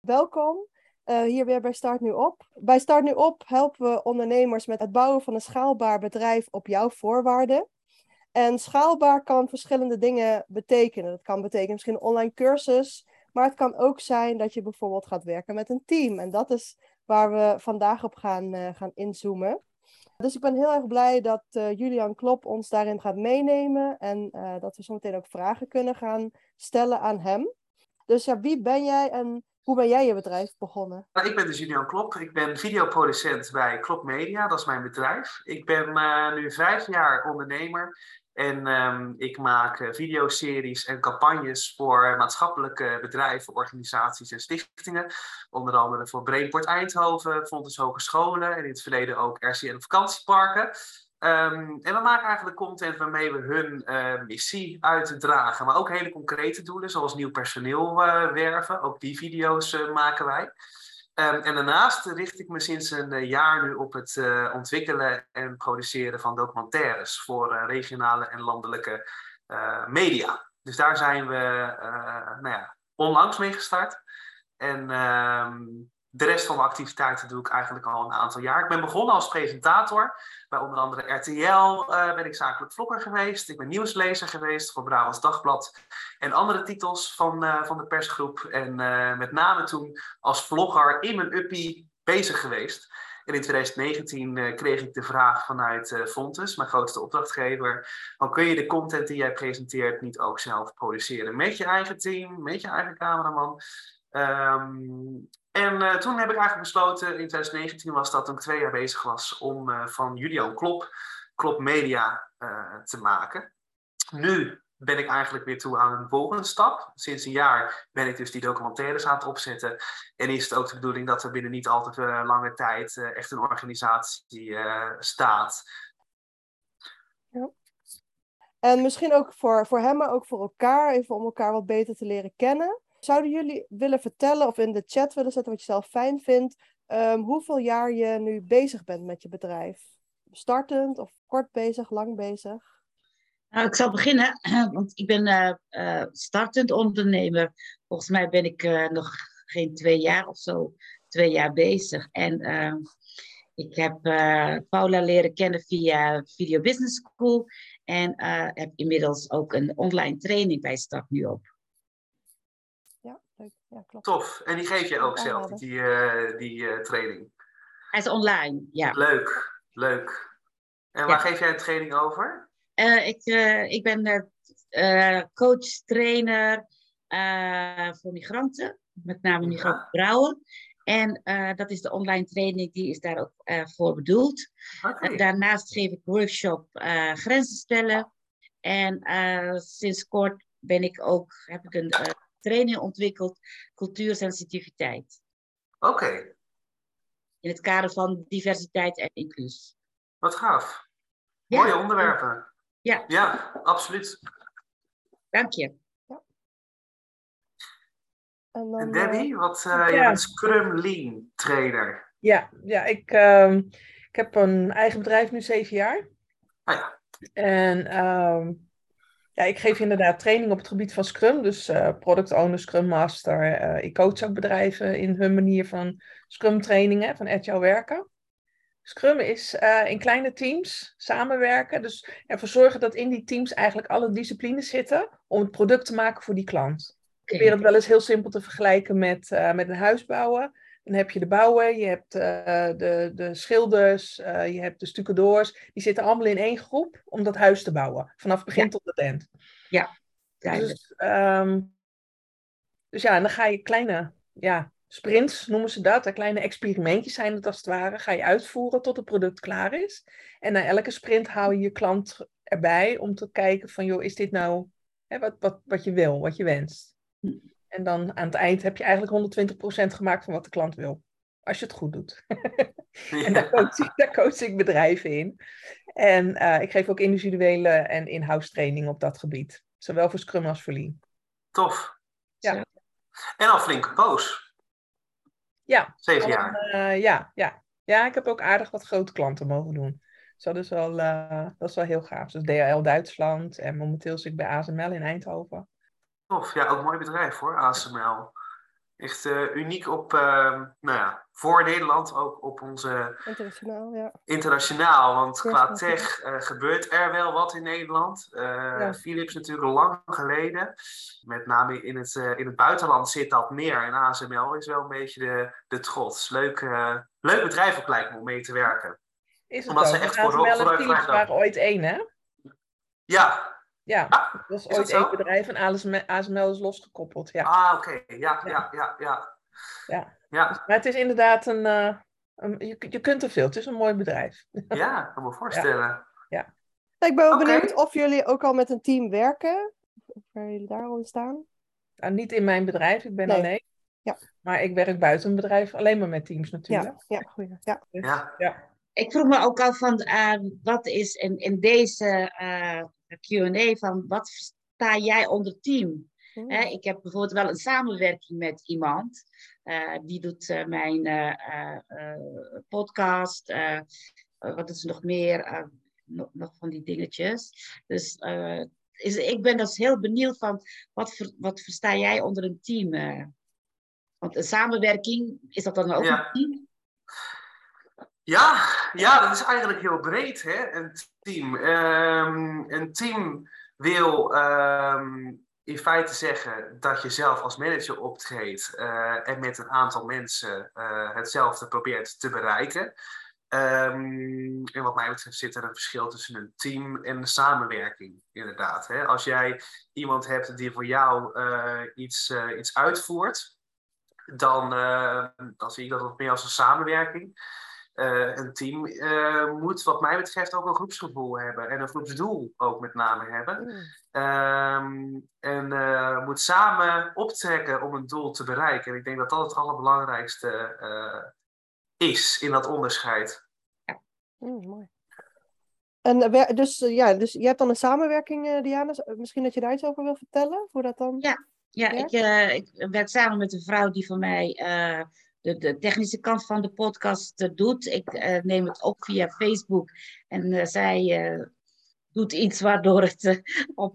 Welkom uh, hier weer bij Start Nu Op. Bij Start Nu Op helpen we ondernemers met het bouwen van een schaalbaar bedrijf op jouw voorwaarden. En schaalbaar kan verschillende dingen betekenen. Dat kan betekenen misschien een online cursus, maar het kan ook zijn dat je bijvoorbeeld gaat werken met een team. En dat is waar we vandaag op gaan, uh, gaan inzoomen. Dus ik ben heel erg blij dat uh, Julian Klop ons daarin gaat meenemen en dat we zometeen ook vragen kunnen gaan stellen aan hem. Dus ja, wie ben jij en hoe ben jij je bedrijf begonnen? Nou, ik ben dus Julian Klop. Ik ben videoproducent bij Klop Media, dat is mijn bedrijf. Ik ben uh, nu vijf jaar ondernemer en um, ik maak uh, videoseries en campagnes voor maatschappelijke bedrijven, organisaties en stichtingen. Onder andere voor Brainport Eindhoven, Fontes Hogescholen en in het verleden ook RCN vakantieparken. Um, en we maken eigenlijk content waarmee we hun uh, missie uitdragen. Maar ook hele concrete doelen, zoals nieuw personeel uh, werven. Ook die video's uh, maken wij. Um, en daarnaast richt ik me sinds een jaar nu op het ontwikkelen en produceren van documentaires voor regionale en landelijke media. Dus daar zijn we nou ja, onlangs mee gestart. En de rest van mijn activiteiten doe ik eigenlijk al een aantal jaar. Ik ben begonnen als presentator. Bij onder andere RTL uh, ben ik zakelijk vlogger geweest. Ik ben nieuwslezer geweest voor Brabants Dagblad. En andere titels van, uh, van de persgroep. En uh, met name toen als vlogger in mijn uppie bezig geweest. En in 2019 kreeg ik de vraag vanuit Fontes, mijn grootste opdrachtgever. Dan kun je de content die jij presenteert niet ook zelf produceren? Met je eigen team, met je eigen cameraman. Um, en uh, toen heb ik eigenlijk besloten, in 2019 was dat toen ik twee jaar bezig was, om uh, van Julian Klop, Klop Media uh, te maken. Nu ben ik eigenlijk weer toe aan een volgende stap. Sinds een jaar ben ik dus die documentaires aan het opzetten. En is het ook de bedoeling dat er binnen niet al te lange tijd echt een organisatie staat. Ja. En misschien ook voor, voor hem, maar ook voor elkaar, even om elkaar wat beter te leren kennen. Zouden jullie willen vertellen of in de chat willen zetten wat je zelf fijn vindt, um, hoeveel jaar je nu bezig bent met je bedrijf? Startend of kort bezig, lang bezig? Nou, ik zal beginnen, want ik ben uh, uh, startend ondernemer. Volgens mij ben ik uh, nog geen twee jaar of zo, twee jaar bezig. En ehm, ik heb Paula leren kennen via Video Business School en heb inmiddels ook een online training bij Start Nu op. Ja, klopt. Tof. En die geef je ook zelf, die, uh, die uh, training? Hij is online, ja. Leuk, leuk. En waar geef jij een training over? Uh, ik, ik ben coach, trainer voor migranten, met name migrantenvrouwen. En dat is de online training, die is daar ook voor bedoeld. Okay. daarnaast geef ik workshop grenzen stellen. En sinds kort ben ik ook, heb ik een training ontwikkeld, cultuursensitiviteit. Oké. Okay. In het kader van diversiteit en inclusie. Wat gaaf. Ja. Mooie onderwerpen. Ja. Ja, absoluut. Dank je. Ja. En, dan, en Debbie, wat, uh, ja. je bent Scrum Lean trainer. Ja, ja ik, uh, ik heb een eigen bedrijf nu zeven jaar. Ah ja. En um, ja, ik geef inderdaad training op het gebied van Scrum. Dus uh, product owner, Scrum Master. Uh, ik coach ook bedrijven in hun manier van Scrum trainingen, van agile werken. Scrum is uh, in kleine teams samenwerken. Dus ervoor zorgen dat in die teams eigenlijk alle disciplines zitten om het product te maken voor die klant. Ik probeer het wel eens heel simpel te vergelijken met, met een huis bouwen. Dan heb je de bouwer, je hebt uh, de, de schilders, uh, je hebt de stucadoors. Die zitten allemaal in één groep om dat huis te bouwen. Vanaf begin ja. tot het eind. Ja, dus, um, dus ja, en dan ga je kleine ja, sprints, noemen ze dat. Kleine experimentjes zijn het als het ware. Ga je uitvoeren tot het product klaar is. En na elke sprint hou je je klant erbij om te kijken van... joh, is dit nou hè, wat, wat, wat je wil, wat je wenst? En dan aan het eind heb je eigenlijk 120% gemaakt van wat de klant wil. Als je het goed doet. en daar coach, ik, daar coach, ik, bedrijven in. En uh, ik geef ook individuele en in-house training op dat gebied. Zowel voor Scrum als voor Lean. Tof. Ja. En al flinke poos. Ja. Zeven jaar. Uh, ja, ja. ja, ik heb ook aardig wat grote klanten mogen doen. Dus dat is wel, uh, dat is wel heel gaaf. Dus DHL Duitsland en momenteel zit ik bij ASML in Eindhoven. Tof, ja, ook een mooi bedrijf hoor, ASML. Echt uh, uniek op, uh, nou ja, voor Nederland, ook op onze... Internationaal, ja. Internationaal, want qua tech uh, gebeurt er wel wat in Nederland. Ja. Philips natuurlijk lang geleden. Met name in het, in het buitenland zit dat meer. En ASML is wel een beetje de, de trots. Leuk, leuk bedrijf ook lijkt me om mee te werken. Is het Omdat ook? ze echt ASML en Philips waren ooit één, hè? Ja, ja, ah, dat is, ooit één bedrijf en ASML is losgekoppeld. Ja. Ah, oké. Ja, ja, ja, ja. ja. ja. Dus, maar het is inderdaad een, uh, een, je, je kunt er veel. Het is een mooi bedrijf. Ja, ik kan me voorstellen. Ja. Ik ben wel benieuwd of jullie ook al met een team werken. Of waar jullie daar al in staan. Nou, niet in mijn bedrijf, ik ben nee. alleen. Ja. Maar ik werk buiten een bedrijf, alleen maar met teams natuurlijk. Ja, ja, goeie. ja. Dus, ja. ja. Ik vroeg me ook al van, uh, wat is in, in deze uh, Q&A van wat sta jij onder team? Hmm. ik heb bijvoorbeeld wel een samenwerking met iemand. Uh, die doet uh, mijn uh, podcast. wat is nog meer? Nog, nog, van die dingetjes. Dus is, ik ben dus heel benieuwd van wat, ver, wat versta jij onder een team? want een samenwerking, is dat dan ook ja. een team? Ja, ja, dat is eigenlijk heel breed, hè? een team. Um, een team wil um, in feite zeggen dat je zelf als manager optreedt uh, en met een aantal mensen uh, hetzelfde probeert te bereiken. Um, en wat mij betreft zit er een verschil tussen een team en een samenwerking, inderdaad. Hè? Als jij iemand hebt die voor jou uh, iets, iets uitvoert, dan, dan zie ik dat wat meer als een samenwerking. Uh, een team uh, moet, wat mij betreft, ook een groepsgevoel hebben. En een groepsdoel ook met name hebben. Mm. Um, en uh, moet samen optrekken om een doel te bereiken. En ik denk dat dat het allerbelangrijkste is in dat onderscheid. Ja, mm, mooi. En dus, ja, dus je hebt dan een samenwerking, Diana. Misschien dat je daar iets over wil vertellen? Hoe dat dan... Ja, ja ik, ik werk samen met een vrouw die van mij de, de, technische kant van de podcast uh, doet. Ik uh, neem het op via Facebook en uh, zij doet iets waardoor het op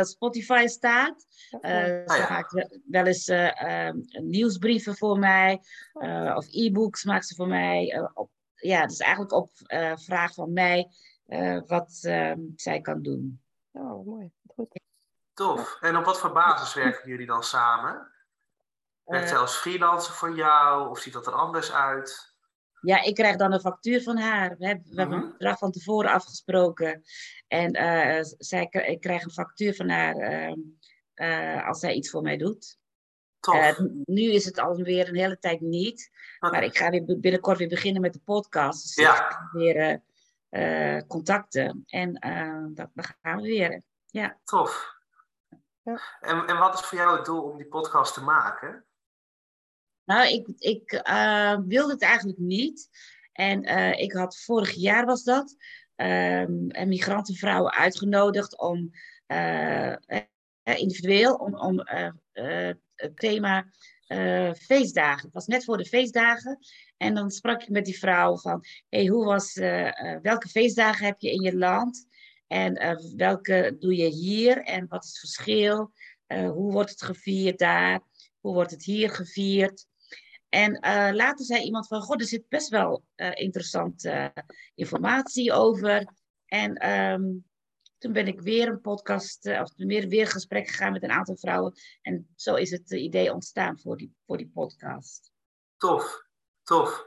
Spotify staat. Ze maakt wel eens ehm, nieuwsbrieven voor mij of e-books maakt ze voor mij. op, ja, dus eigenlijk op vraag van mij wat ehm, zij kan doen. Oh, mooi. Goed. Tof. En op wat voor basis werken jullie dan samen? Werkt zij als freelancer voor jou of ziet dat er anders uit? Ja, ik krijg dan een factuur van haar. We hebben, we hebben een mhm. bedrag van tevoren afgesproken. En uh, zij, ik krijg een factuur van haar ehm, uh, als zij iets voor mij doet. Nu is het alweer een hele tijd niet. Maar ik ga weer binnenkort weer beginnen met de podcast. Dus ja. ik weer contacten. En dat, dan gaan we weer. Ja. Tof. Ja. En, en wat is voor jou het doel om die podcast te maken? Nou, ik, ik uh, wilde het eigenlijk niet. En uh, ik had vorig jaar was dat um, een migrantenvrouwen uitgenodigd om uh, individueel om, om het thema feestdagen. Het was net voor de feestdagen. En dan sprak ik met die vrouw van, hey, hoe was, welke feestdagen heb je in je land? En welke doe je hier? En wat is het verschil? hoe wordt het gevierd daar? Hoe wordt het hier gevierd? En uh, later zei iemand van, god, er zit best wel uh, interessante uh, informatie over. En um, toen ben ik weer een podcast, of weer, weer een gesprek gegaan met een aantal vrouwen. En zo is het idee ontstaan voor die, voor die podcast. Tof, tof.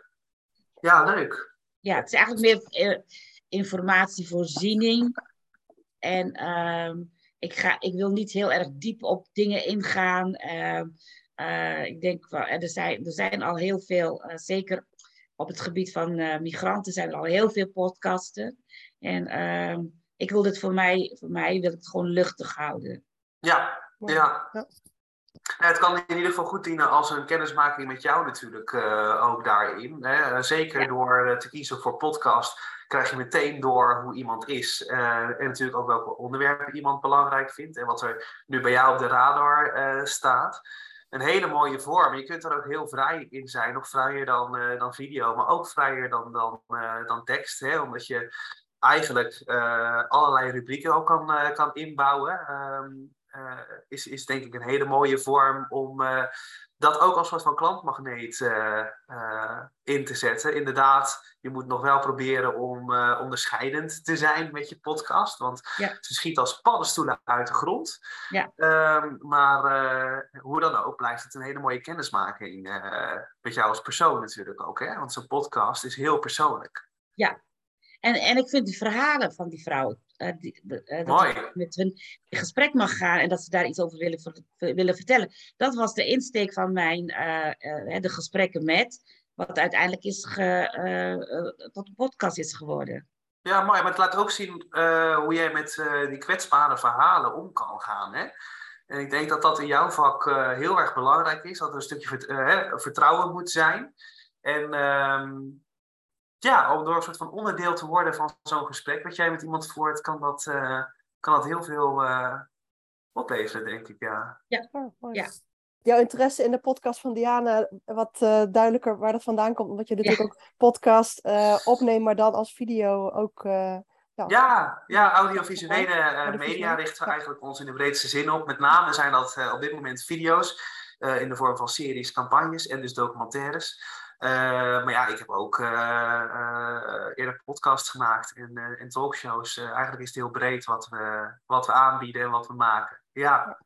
Ja, leuk. Ja, het is eigenlijk meer informatievoorziening. En um, ik, ga, ik wil niet heel erg diep op dingen ingaan. Uh, uh, ik denk, er zijn, er zijn al heel veel, uh, zeker op het gebied van uh, migranten, zijn er al heel veel podcasten. En ehm, ik wil dit voor mij, voor mij wil ik het gewoon luchtig houden. Ja, ja. ja. het kan in ieder geval goed dienen als een kennismaking met jou natuurlijk ook daarin. Hè? Zeker door te kiezen voor podcast krijg je meteen door hoe iemand is. en natuurlijk ook welke onderwerpen iemand belangrijk vindt. En wat er nu bij jou op de radar staat een hele mooie vorm. Je kunt er ook heel vrij in zijn, nog vrijer dan, uh, dan video, maar ook vrijer dan, dan, uh, dan tekst. Hè? Omdat je eigenlijk uh, allerlei rubrieken ook kan, kan inbouwen. Um, is, is denk ik een hele mooie vorm om dat ook als soort van klantmagneet in te zetten. Inderdaad, je moet nog wel proberen om uh, onderscheidend te zijn met je podcast. Want ja. ze schiet als paddenstoelen uit de grond. Ja. Um, maar hoe dan ook, blijft het een hele mooie kennismaking met jou als persoon natuurlijk ook. Hè? Want zo'n podcast is heel persoonlijk. Ja, en, en ik vind die verhalen van die vrouw, die, dat met hun in gesprek mag gaan en dat ze daar iets over willen, willen vertellen. Dat was de insteek van mijn, de gesprekken met, wat uiteindelijk is ge, tot een podcast is geworden. Ja, mooi. Maar het laat ook zien hoe jij met die kwetsbare verhalen om kan gaan. Hè? En ik denk dat dat in jouw vak heel erg belangrijk is. Dat er een stukje vertrouwen moet zijn. En ehm, ja, om door een soort van onderdeel te worden van zo'n gesprek wat jij met iemand voert, kan dat, uh, kan dat heel veel uh, opleveren, denk ik. Ja. Ja. ja. Jouw interesse in de podcast van Diana, wat uh, duidelijker waar dat vandaan komt, omdat je natuurlijk ook podcast opneemt, maar dan als video ook. ja, ja, ja, audiovisuele media richten we eigenlijk ons in de breedste zin op. Met name zijn dat op dit moment video's in de vorm van series, campagnes en dus documentaires. Maar ja, ik heb ook eerder podcasts gemaakt en, en talkshows. eigenlijk is het heel breed wat we, wat we aanbieden en wat we maken. Ja.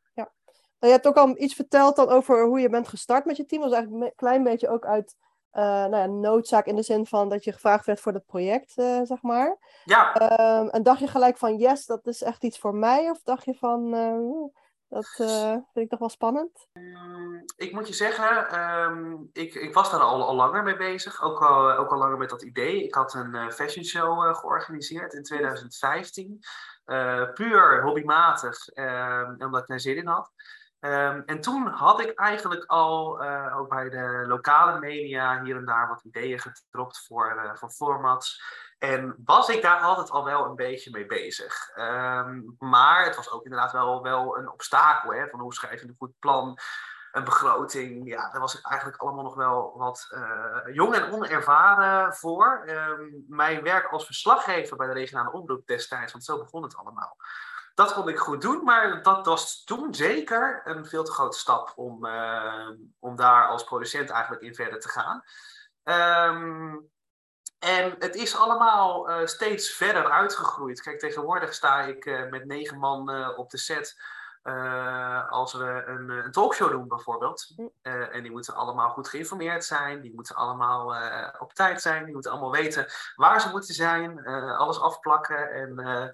Nou, je hebt ook al iets verteld dan over hoe je bent gestart met je team. Dat was eigenlijk een klein beetje ook uit nou ja, noodzaak in de zin van dat je gevraagd werd voor dat project, zeg maar. Ja. Ehm, en dacht je gelijk van yes, dat is echt iets voor mij? Of dacht je van dat uh, vind ik toch wel spannend. Mm, ik moet je zeggen, um, ik, ik was daar al, al langer mee bezig. Ook al, ook al langer met dat idee. Ik had een fashion show georganiseerd in 2015. puur hobbymatig, ehm, omdat ik daar zin in had. Um, en toen had ik eigenlijk al ook bij de lokale media hier en daar wat ideeën gedropt voor, voor formats. En was ik daar altijd al wel een beetje mee bezig. Ehm, maar het was ook inderdaad wel, wel een obstakel. Hè, van hoe schrijf je een goed plan, een begroting. Ja, daar was ik eigenlijk allemaal nog wel wat uh, jong en onervaren voor. Um, mijn werk als verslaggever bij de regionale omroep destijds, want zo begon het allemaal. Dat kon ik goed doen, maar dat was toen zeker een veel te grote stap om, uh, om daar als producent eigenlijk in verder te gaan. Um, en het is allemaal uh, steeds verder uitgegroeid. Kijk, tegenwoordig sta ik uh, met negen man op de set. Als we een, een, talkshow doen, bijvoorbeeld. Hm. en die moeten allemaal goed geïnformeerd zijn. Die moeten allemaal op tijd zijn. Die moeten allemaal weten waar ze moeten zijn. alles afplakken en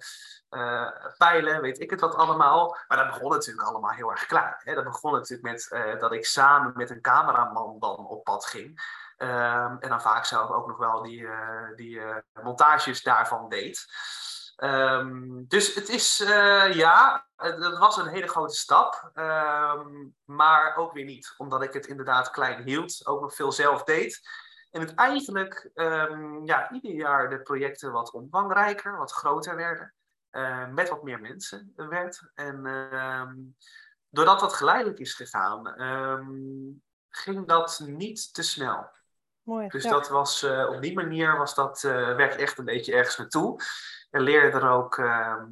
peilen, weet ik het wat allemaal. Maar dat begon natuurlijk allemaal heel erg klaar. Hè? Dat begon natuurlijk met dat ik samen met een cameraman dan op pad ging. Um, en dan vaak zelf ook nog wel die, die montages daarvan deed. Um, dus het is, uh, ja, het, was een hele grote stap. Um, maar ook weer niet, omdat ik het inderdaad klein hield. Ook nog veel zelf deed. En het eigenlijk ja, ieder jaar de projecten wat omvangrijker, wat groter werden. met wat meer mensen werd. En doordat dat geleidelijk is gegaan, ging dat niet te snel. Mooi, dus dat was, uh, op die manier was dat, uh, werd echt een beetje ergens naartoe. En leerde er ook, uh,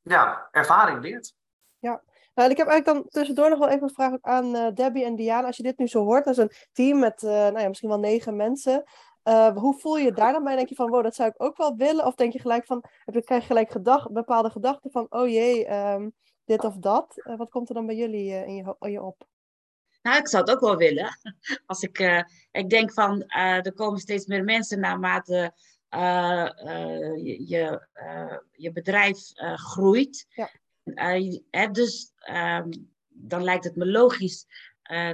ja, ervaring leert. Ja, nou, ik heb eigenlijk dan tussendoor nog wel even een vraag aan uh, Debbie en Diana. Als je dit nu zo hoort, dat is een team met nou ja, misschien wel negen mensen. hoe voel je daar dan bij? Denk je van, wow, dat zou ik ook wel willen? Of denk je gelijk van, heb je, krijg je gelijk gedacht, bepaalde gedachten van, oh jee, um, dit of dat? wat komt er dan bij jullie in je, in je op? Nou, ik zou het ook wel willen. Als ik, uh, ik denk van, uh, er komen steeds meer mensen naarmate uh, je, je, je, bedrijf groeit. Ja. Hè, dus um, dan lijkt het me logisch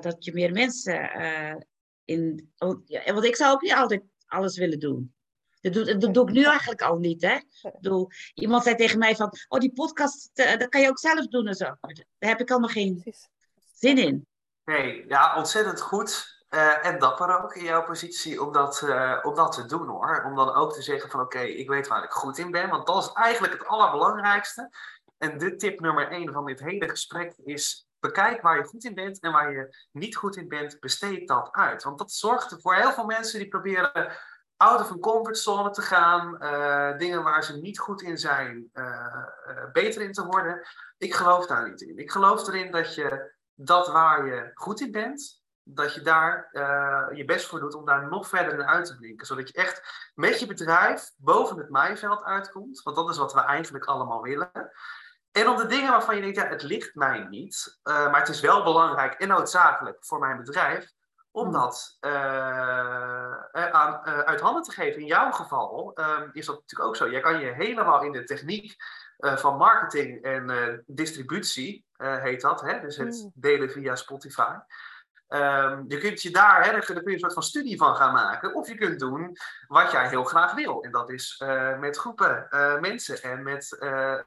dat je meer mensen in... Oh, ja, want ik zou ook niet altijd alles willen doen. Dat doe, dat doe ik nu eigenlijk al niet. Hè? Doe, iemand zei tegen mij van, oh die podcast, dat kan je ook zelf doen en zo. Daar heb ik allemaal geen zin in. Nee, ja, ontzettend goed. Uh, en dapper ook in jouw positie om dat, uh, om dat te doen hoor. Om dan ook te zeggen van oké, ik weet waar ik goed in ben. Want dat is eigenlijk het allerbelangrijkste. En de tip nummer één van dit hele gesprek is bekijk waar je goed in bent en waar je niet goed in bent, besteed dat uit. Want dat zorgt er voor heel veel mensen die proberen out of een comfortzone te gaan, uh, dingen waar ze niet goed in zijn, beter in te worden. Ik geloof daar niet in. Ik geloof erin dat je dat waar je goed in bent, dat je daar eh, je best voor doet om daar nog verder in uit te blinken. Zodat je echt met je bedrijf boven het maaiveld uitkomt. Want dat is wat we eigenlijk allemaal willen. En om de dingen waarvan je denkt, ja, het ligt mij niet. Uh, maar het is wel belangrijk en noodzakelijk voor mijn bedrijf. Om hmm. dat uh, aan, uit handen te geven. In jouw geval ehm, is dat natuurlijk ook zo. Jij kan je helemaal in de techniek van marketing en distributie, heet dat. Hè? Dus het hmm. delen via Spotify. Um, je kunt je daar, hè, kun je een soort van studie van gaan maken. Of je kunt doen wat jij heel graag wil. En dat is uh, met groepen uh, mensen en met uh,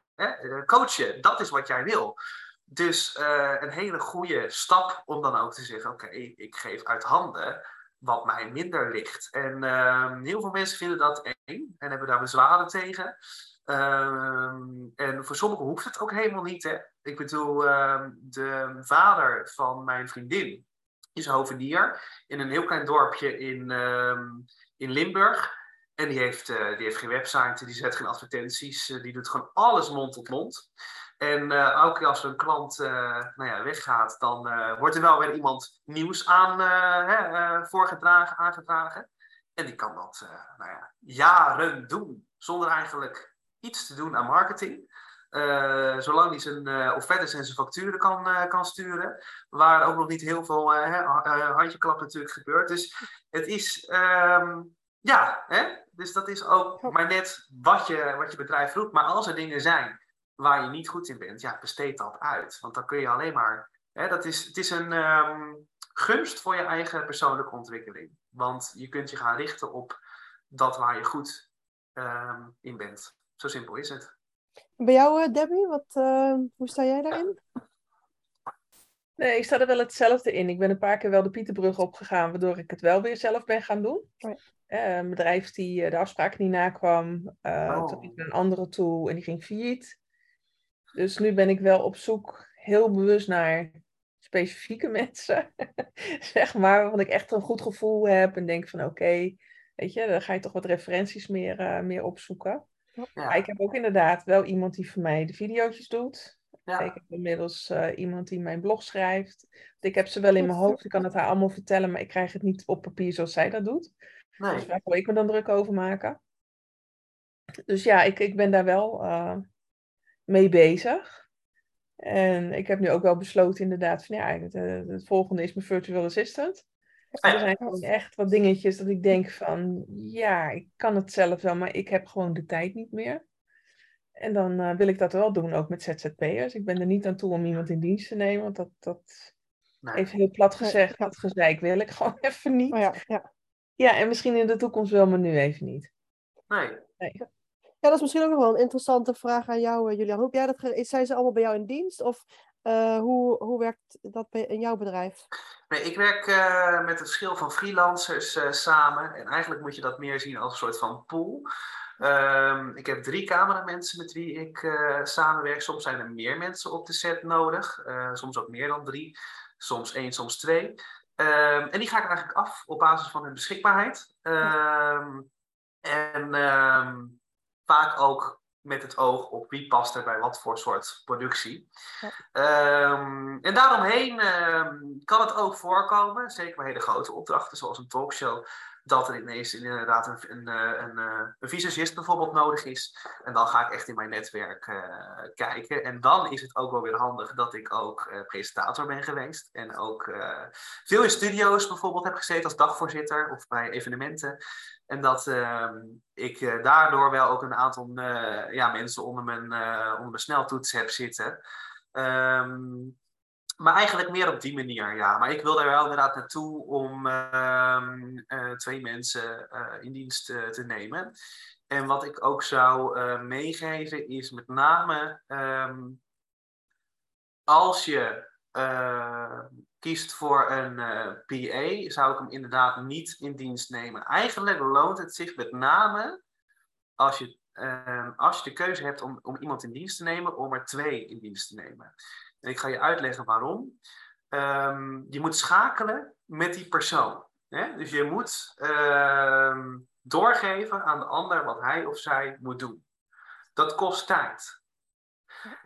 coachen. Dat is wat jij wil. Dus een hele goede stap om dan ook te zeggen: Oké, ik geef uit handen wat mij minder ligt. En ehm, heel veel mensen vinden dat eng en hebben daar bezwaren tegen. Um, en voor sommigen hoeft het ook helemaal niet. Hè? Ik bedoel, de vader van mijn vriendin, is hovenier in een heel klein dorpje in, ehm, in Limburg. En die heeft, uh, die heeft geen website, die zet geen advertenties, uh, die doet gewoon alles mond tot mond. En uh, eh, keer als een klant nou ja, weggaat, dan wordt er wel weer iemand nieuws aan hè, voorgedragen, aangedragen. En die kan dat nou ja, jaren doen, zonder eigenlijk iets te doen aan marketing. Uh, zolang hij zijn uh, offertes en zijn facturen kan, uh, kan sturen. Waar ook nog niet heel veel handjeklap natuurlijk gebeurt. Dus het is, um, ja, hè? dus dat is ook maar net wat je, wat je bedrijf roept. Maar als er dingen zijn waar je niet goed in bent, ja, besteed dat uit. Want dan kun je alleen maar, hè, dat is, het is een um, gunst voor je eigen persoonlijke ontwikkeling. Want je kunt je gaan richten op dat waar je goed um, in bent. Zo simpel is het. Bij jou, eh, Debbie, wat, uh, hoe sta jij daarin? Nee, ik sta er wel hetzelfde in. Ik ben een paar keer wel de Pieterbrug opgegaan, waardoor ik het wel weer zelf ben gaan doen. Oh ja. een bedrijf die de afspraken niet nakwam, uh, oh. toen ik een andere tool en die ging failliet. Dus nu ben ik wel op zoek heel bewust naar specifieke mensen, zeg maar, waarvan ik echt een goed gevoel heb en denk van oké, weet je, dan ga je toch wat referenties meer, uh, meer opzoeken. Ja. ik heb ook inderdaad wel iemand die voor mij de video's doet. Ja. Ik heb inmiddels uh, iemand die mijn blog schrijft. Ik heb ze wel in mijn hoofd, ik kan het haar allemaal vertellen, maar ik krijg het niet op papier zoals zij dat doet. Nee. Dus waar wil ik me dan druk over maken? Dus ja, ik, ik ben daar wel uh, mee bezig. En ik heb nu ook wel besloten inderdaad van ja, het, eh, het volgende is mijn virtual assistant. Er zijn gewoon echt wat dingetjes dat ik denk van, ja, ik kan het zelf wel, maar ik heb gewoon de tijd niet meer. En dan uh, wil ik dat wel doen, ook met ZZP'ers. Ik ben er niet aan toe om iemand in dienst te nemen, want dat, dat nee. even heel plat gezegd, dat gezeik wil ik gewoon even niet. Oh ja, ja. ja, en misschien in de toekomst wel, maar nu even niet. Nee. nee. Ja, dat is misschien ook nog wel een interessante vraag aan jou, eh, Julian. Hoe heb jij dat Zijn ze allemaal bij jou in dienst? Of uh, hoe, hoe werkt dat in jouw bedrijf? Nee, ik werk uh, met een verschil van freelancers uh, samen. En eigenlijk moet je dat meer zien als een soort van pool. Um, ik heb drie cameramensen met wie ik samenwerk. Soms zijn er meer mensen op de set nodig. soms ook meer dan drie. Soms één, soms twee. Um, en die ga ik eigenlijk af op basis van hun beschikbaarheid. Um, en vaak ook met het oog op wie past er bij wat voor soort productie. Ja. Um, en daaromheen um, kan het ook voorkomen, zeker bij hele grote opdrachten zoals een talkshow, dat er ineens inderdaad een, een, eh, een, eh, een visagist bijvoorbeeld nodig is. En dan ga ik echt in mijn netwerk uh, kijken. En dan is het ook wel weer handig dat ik ook presentator ben geweest. En ook veel in studio's bijvoorbeeld heb gezeten als dagvoorzitter of bij evenementen. En dat uh, ik daardoor wel ook een aantal ja, mensen onder mijn, onder mijn sneltoets heb zitten. Um, maar eigenlijk meer op die manier, ja. Maar ik wil daar wel inderdaad naartoe om ehm, twee mensen in dienst te nemen. En wat ik ook zou meegeven is met name um, als je kiest voor een eh, PA, zou ik hem inderdaad niet in dienst nemen. Eigenlijk loont het zich met name als je, uh, als je de keuze hebt om, om iemand in dienst te nemen, om er twee in dienst te nemen. En ik ga je uitleggen waarom. Um, je moet schakelen met die persoon. Hè? Dus je moet uh, doorgeven aan de ander wat hij of zij moet doen. Dat kost tijd.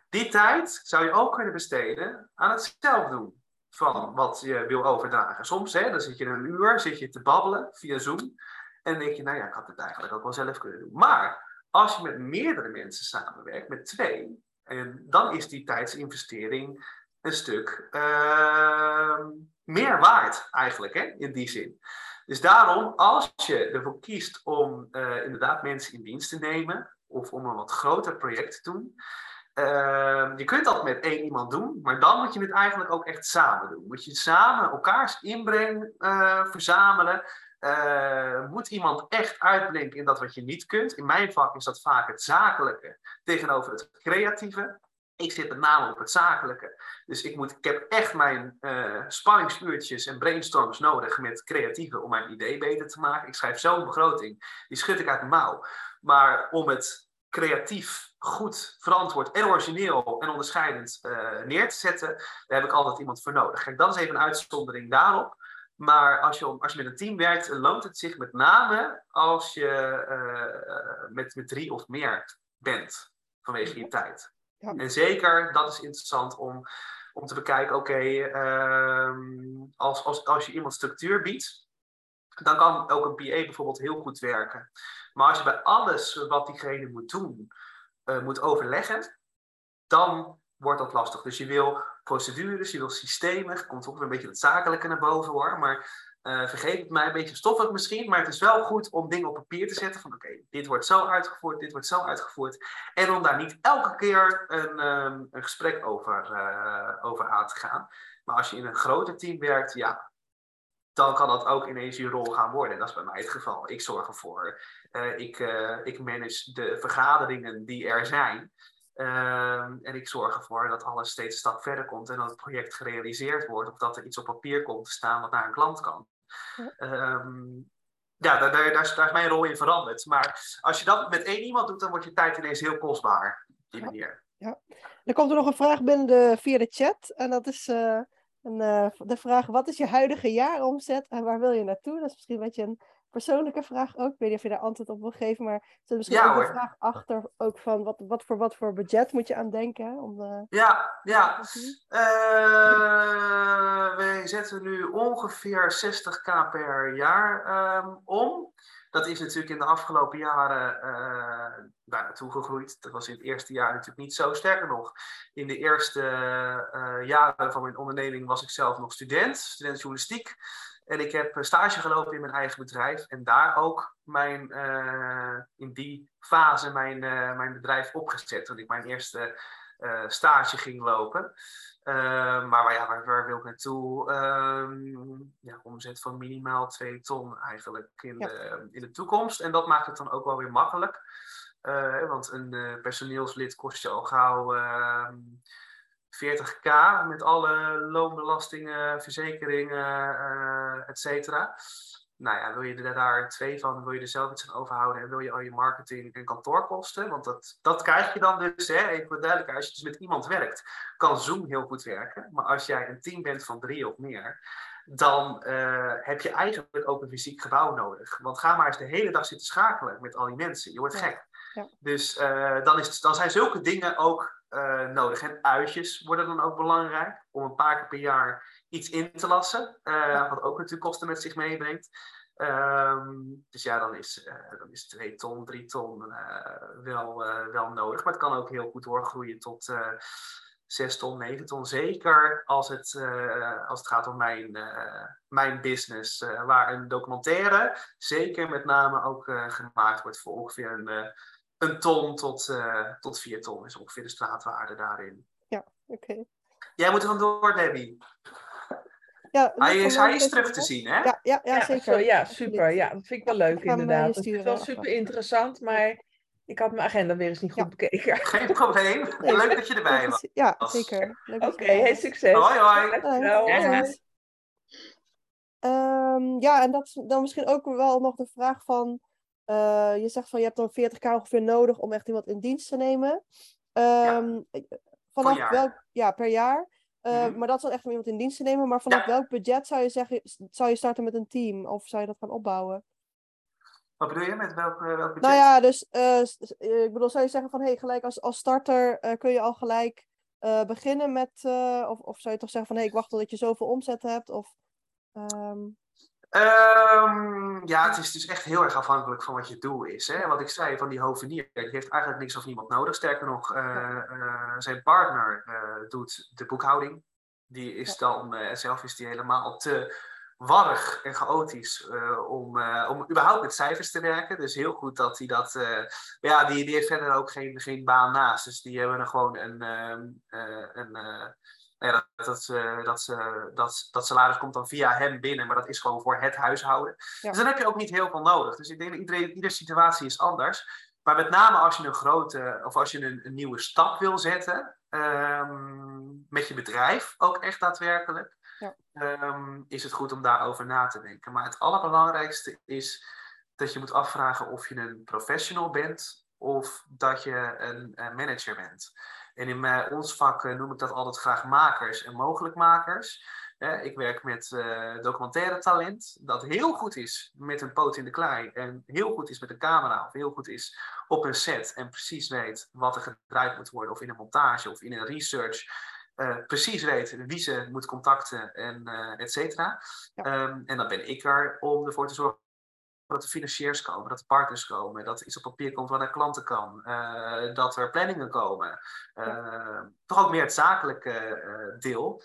Die tijd zou je ook kunnen besteden aan het zelf doen van wat je wil overdragen. Soms hè, dan zit je een uur zit je te babbelen via Zoom. En denk je, nou ja, ik had het eigenlijk ook wel zelf kunnen doen. Maar als je met meerdere mensen samenwerkt, met twee, en dan is die tijdsinvestering een stuk uh, meer waard eigenlijk, hè, in die zin. Dus daarom, als je ervoor kiest om uh, inderdaad mensen in dienst te nemen, of om een wat groter project te doen, uh, je kunt dat met één iemand doen, maar dan moet je het eigenlijk ook echt samen doen. Moet je samen elkaars inbreng uh, verzamelen. Uh, moet iemand echt uitblinken in dat wat je niet kunt? In mijn vak is dat vaak het zakelijke tegenover het creatieve. Ik zit met name op het zakelijke. Dus ik, moet, ik heb echt mijn uh, spanningsuurtjes en brainstorms nodig met creatieven om mijn idee beter te maken. Ik schrijf zo'n begroting, die schud ik uit de mouw. Maar om het creatief, goed, verantwoord en origineel en onderscheidend uh, neer te zetten, daar heb ik altijd iemand voor nodig. Dat is even een uitzondering daarop. Maar als je, als je met een team werkt, loont het zich met name als je uh, met, met drie of meer bent vanwege je tijd. Ja. En zeker, dat is interessant om, om te bekijken, oké, okay, uh, als, als, als je iemand structuur biedt, dan kan ook een PA bijvoorbeeld heel goed werken. Maar als je bij alles wat diegene moet doen, uh, moet overleggen, dan wordt dat lastig. Dus je wil procedures, je wil systemen, komt ook weer een beetje het zakelijke naar boven hoor, maar uh, vergeet het mij, een beetje stoffig misschien, maar het is wel goed om dingen op papier te zetten van oké, dit wordt zo uitgevoerd, dit wordt zo uitgevoerd. En om daar niet elke keer een, um, een gesprek over, uh, over aan te gaan. Maar als je in een groter team werkt, ja, dan kan dat ook ineens je rol gaan worden. Dat is bij mij het geval. Ik zorg ervoor, uh, ik, ik manage de vergaderingen die er zijn. Um, en ik zorg ervoor dat alles steeds een stap verder komt en dat het project gerealiseerd wordt of dat er iets op papier komt te staan wat naar een klant kan. Ja, um, ja daar, daar, daar, is, daar, is, mijn rol in veranderd. Maar als je dat met één iemand doet, dan wordt je tijd ineens heel kostbaar. Op die manier. Ja. Er komt er nog een vraag binnen de, via de chat. En dat is uh, een, uh, de vraag: wat is je huidige jaaromzet en waar wil je naartoe? Dat is misschien een beetje een persoonlijke vraag ook. Ik weet niet of je daar antwoord op wil geven, maar er zit misschien ja, ook een vraag achter ook van wat, wat, voor, wat voor budget moet je aan denken? Om, uh, ja, ja. Uh, wij zetten nu ongeveer 60k per jaar um, om. Dat is natuurlijk in de afgelopen jaren uh, naartoe gegroeid. Dat was in het eerste jaar natuurlijk niet zo. Sterker nog, in de eerste jaren van mijn onderneming was ik zelf nog student, student journalistiek. En ik heb stage gelopen in mijn eigen bedrijf en daar ook mijn, uh, in die fase mijn, uh, mijn bedrijf opgezet. Toen ik mijn eerste uh, stage ging lopen. maar waar, ja, waar, waar, wil ik naartoe? Um, ja, omzet van minimaal 2 ton eigenlijk in, ja. de, in de toekomst. En dat maakt het dan ook wel weer makkelijk. want een personeelslid kost je al gauw 40k met alle loonbelastingen, verzekeringen, uh, et cetera. Nou ja, wil je er daar twee van, wil je er zelf iets aan overhouden en wil je al je marketing en kantoorkosten, want dat, dat krijg je dan dus, hè, even duidelijk, als je dus met iemand werkt, kan Zoom heel goed werken, maar als jij een team bent van drie of meer, dan uh, heb je eigenlijk ook een fysiek gebouw nodig. Want ga maar eens de hele dag zitten schakelen met al die mensen, je wordt gek. Ja. Dus uh, dan, is, dan zijn zulke dingen ook uh, nodig. En uitjes worden dan ook belangrijk. Om een paar keer per jaar iets in te lassen. Uh, wat ook natuurlijk kosten met zich meebrengt. Um, dus ja, dan is, uh, dan is 2 ton, 3 ton wel, wel nodig. Maar het kan ook heel goed doorgroeien tot 6 ton, 9 ton. Zeker als het, als het gaat om mijn, mijn business. waar een documentaire zeker met name ook gemaakt wordt voor ongeveer een een ton tot, uh, tot vier ton is ongeveer de straatwaarde daarin. Ja, oké. Okay. Jij moet er vandoor, Debbie. Ja, hij is, hij is terug te zien, hè? Ja, ja, ja, zeker. Zo, ja, super. Ja, dat vind ik wel leuk, inderdaad. Het is wel super interessant, maar ik had mijn agenda weer eens niet goed ja. bekeken. Geen probleem. Leuk dat je erbij was. Ja, zeker. Oké, okay, heel succes. Hoi, hoi. hoi. Um, ja, en dat is dan misschien ook wel nog de vraag van uh, je zegt van je hebt dan 40k ongeveer nodig om echt iemand in dienst te nemen. Um, ja. Vanaf welk, ja, per jaar. Uh, mm -hmm. Maar dat is dan echt om iemand in dienst te nemen. Maar vanaf ja. welk budget zou je zeggen, zou je starten met een team? Of zou je dat gaan opbouwen? Wat bedoel je met welk, uh, welk budget? Nou ja, dus ik bedoel, zou je zeggen van hey, gelijk als, als starter kun je al gelijk eh, beginnen met, eh, of, of zou je toch zeggen van hé, ik wacht totdat je zoveel omzet hebt? Of, ehm, Ehm, ja, het is dus echt heel erg afhankelijk van wat je doel is. Hè? Wat ik zei van die hovenier, die heeft eigenlijk niks of niemand nodig. Sterker nog, eh, eh, zijn partner eh, doet de boekhouding. Die is dan, zelf is die helemaal te warrig en chaotisch om, om überhaupt met cijfers te werken. Dus heel goed dat hij dat. ja, die, die heeft verder ook geen, geen baan naast. Dus die hebben er gewoon een. ehm, ja, dat, dat, dat, dat, dat salaris komt dan via hem binnen, maar dat is gewoon voor het huishouden. Dus dan heb je ook niet heel veel nodig. Dus ik denk dat iedereen, iedere situatie is anders. Maar met name als je een grote, of als je een, een nieuwe stap wil zetten um, met je bedrijf, ook echt daadwerkelijk, ja. um, is het goed om daarover na te denken. Maar het allerbelangrijkste is dat je moet afvragen of je een professional bent of dat je een, een manager bent. En in mijn, ons vak eh, noem ik dat altijd graag makers en mogelijkmakers. ik werk met uh, documentaire talent, dat heel goed is met een poot in de klei en heel goed is met een camera of heel goed is op een set en precies weet wat er gedraaid moet worden of in een montage of in een research. Uh, precies weet wie ze moet contacten en uh, et cetera. Ehm, en dan ben ik er om ervoor te zorgen dat er financiers komen, dat er partners komen, dat iets op papier komt wat naar klanten kan, uh, dat er planningen komen. Uh, toch ook meer het zakelijke uh, deel.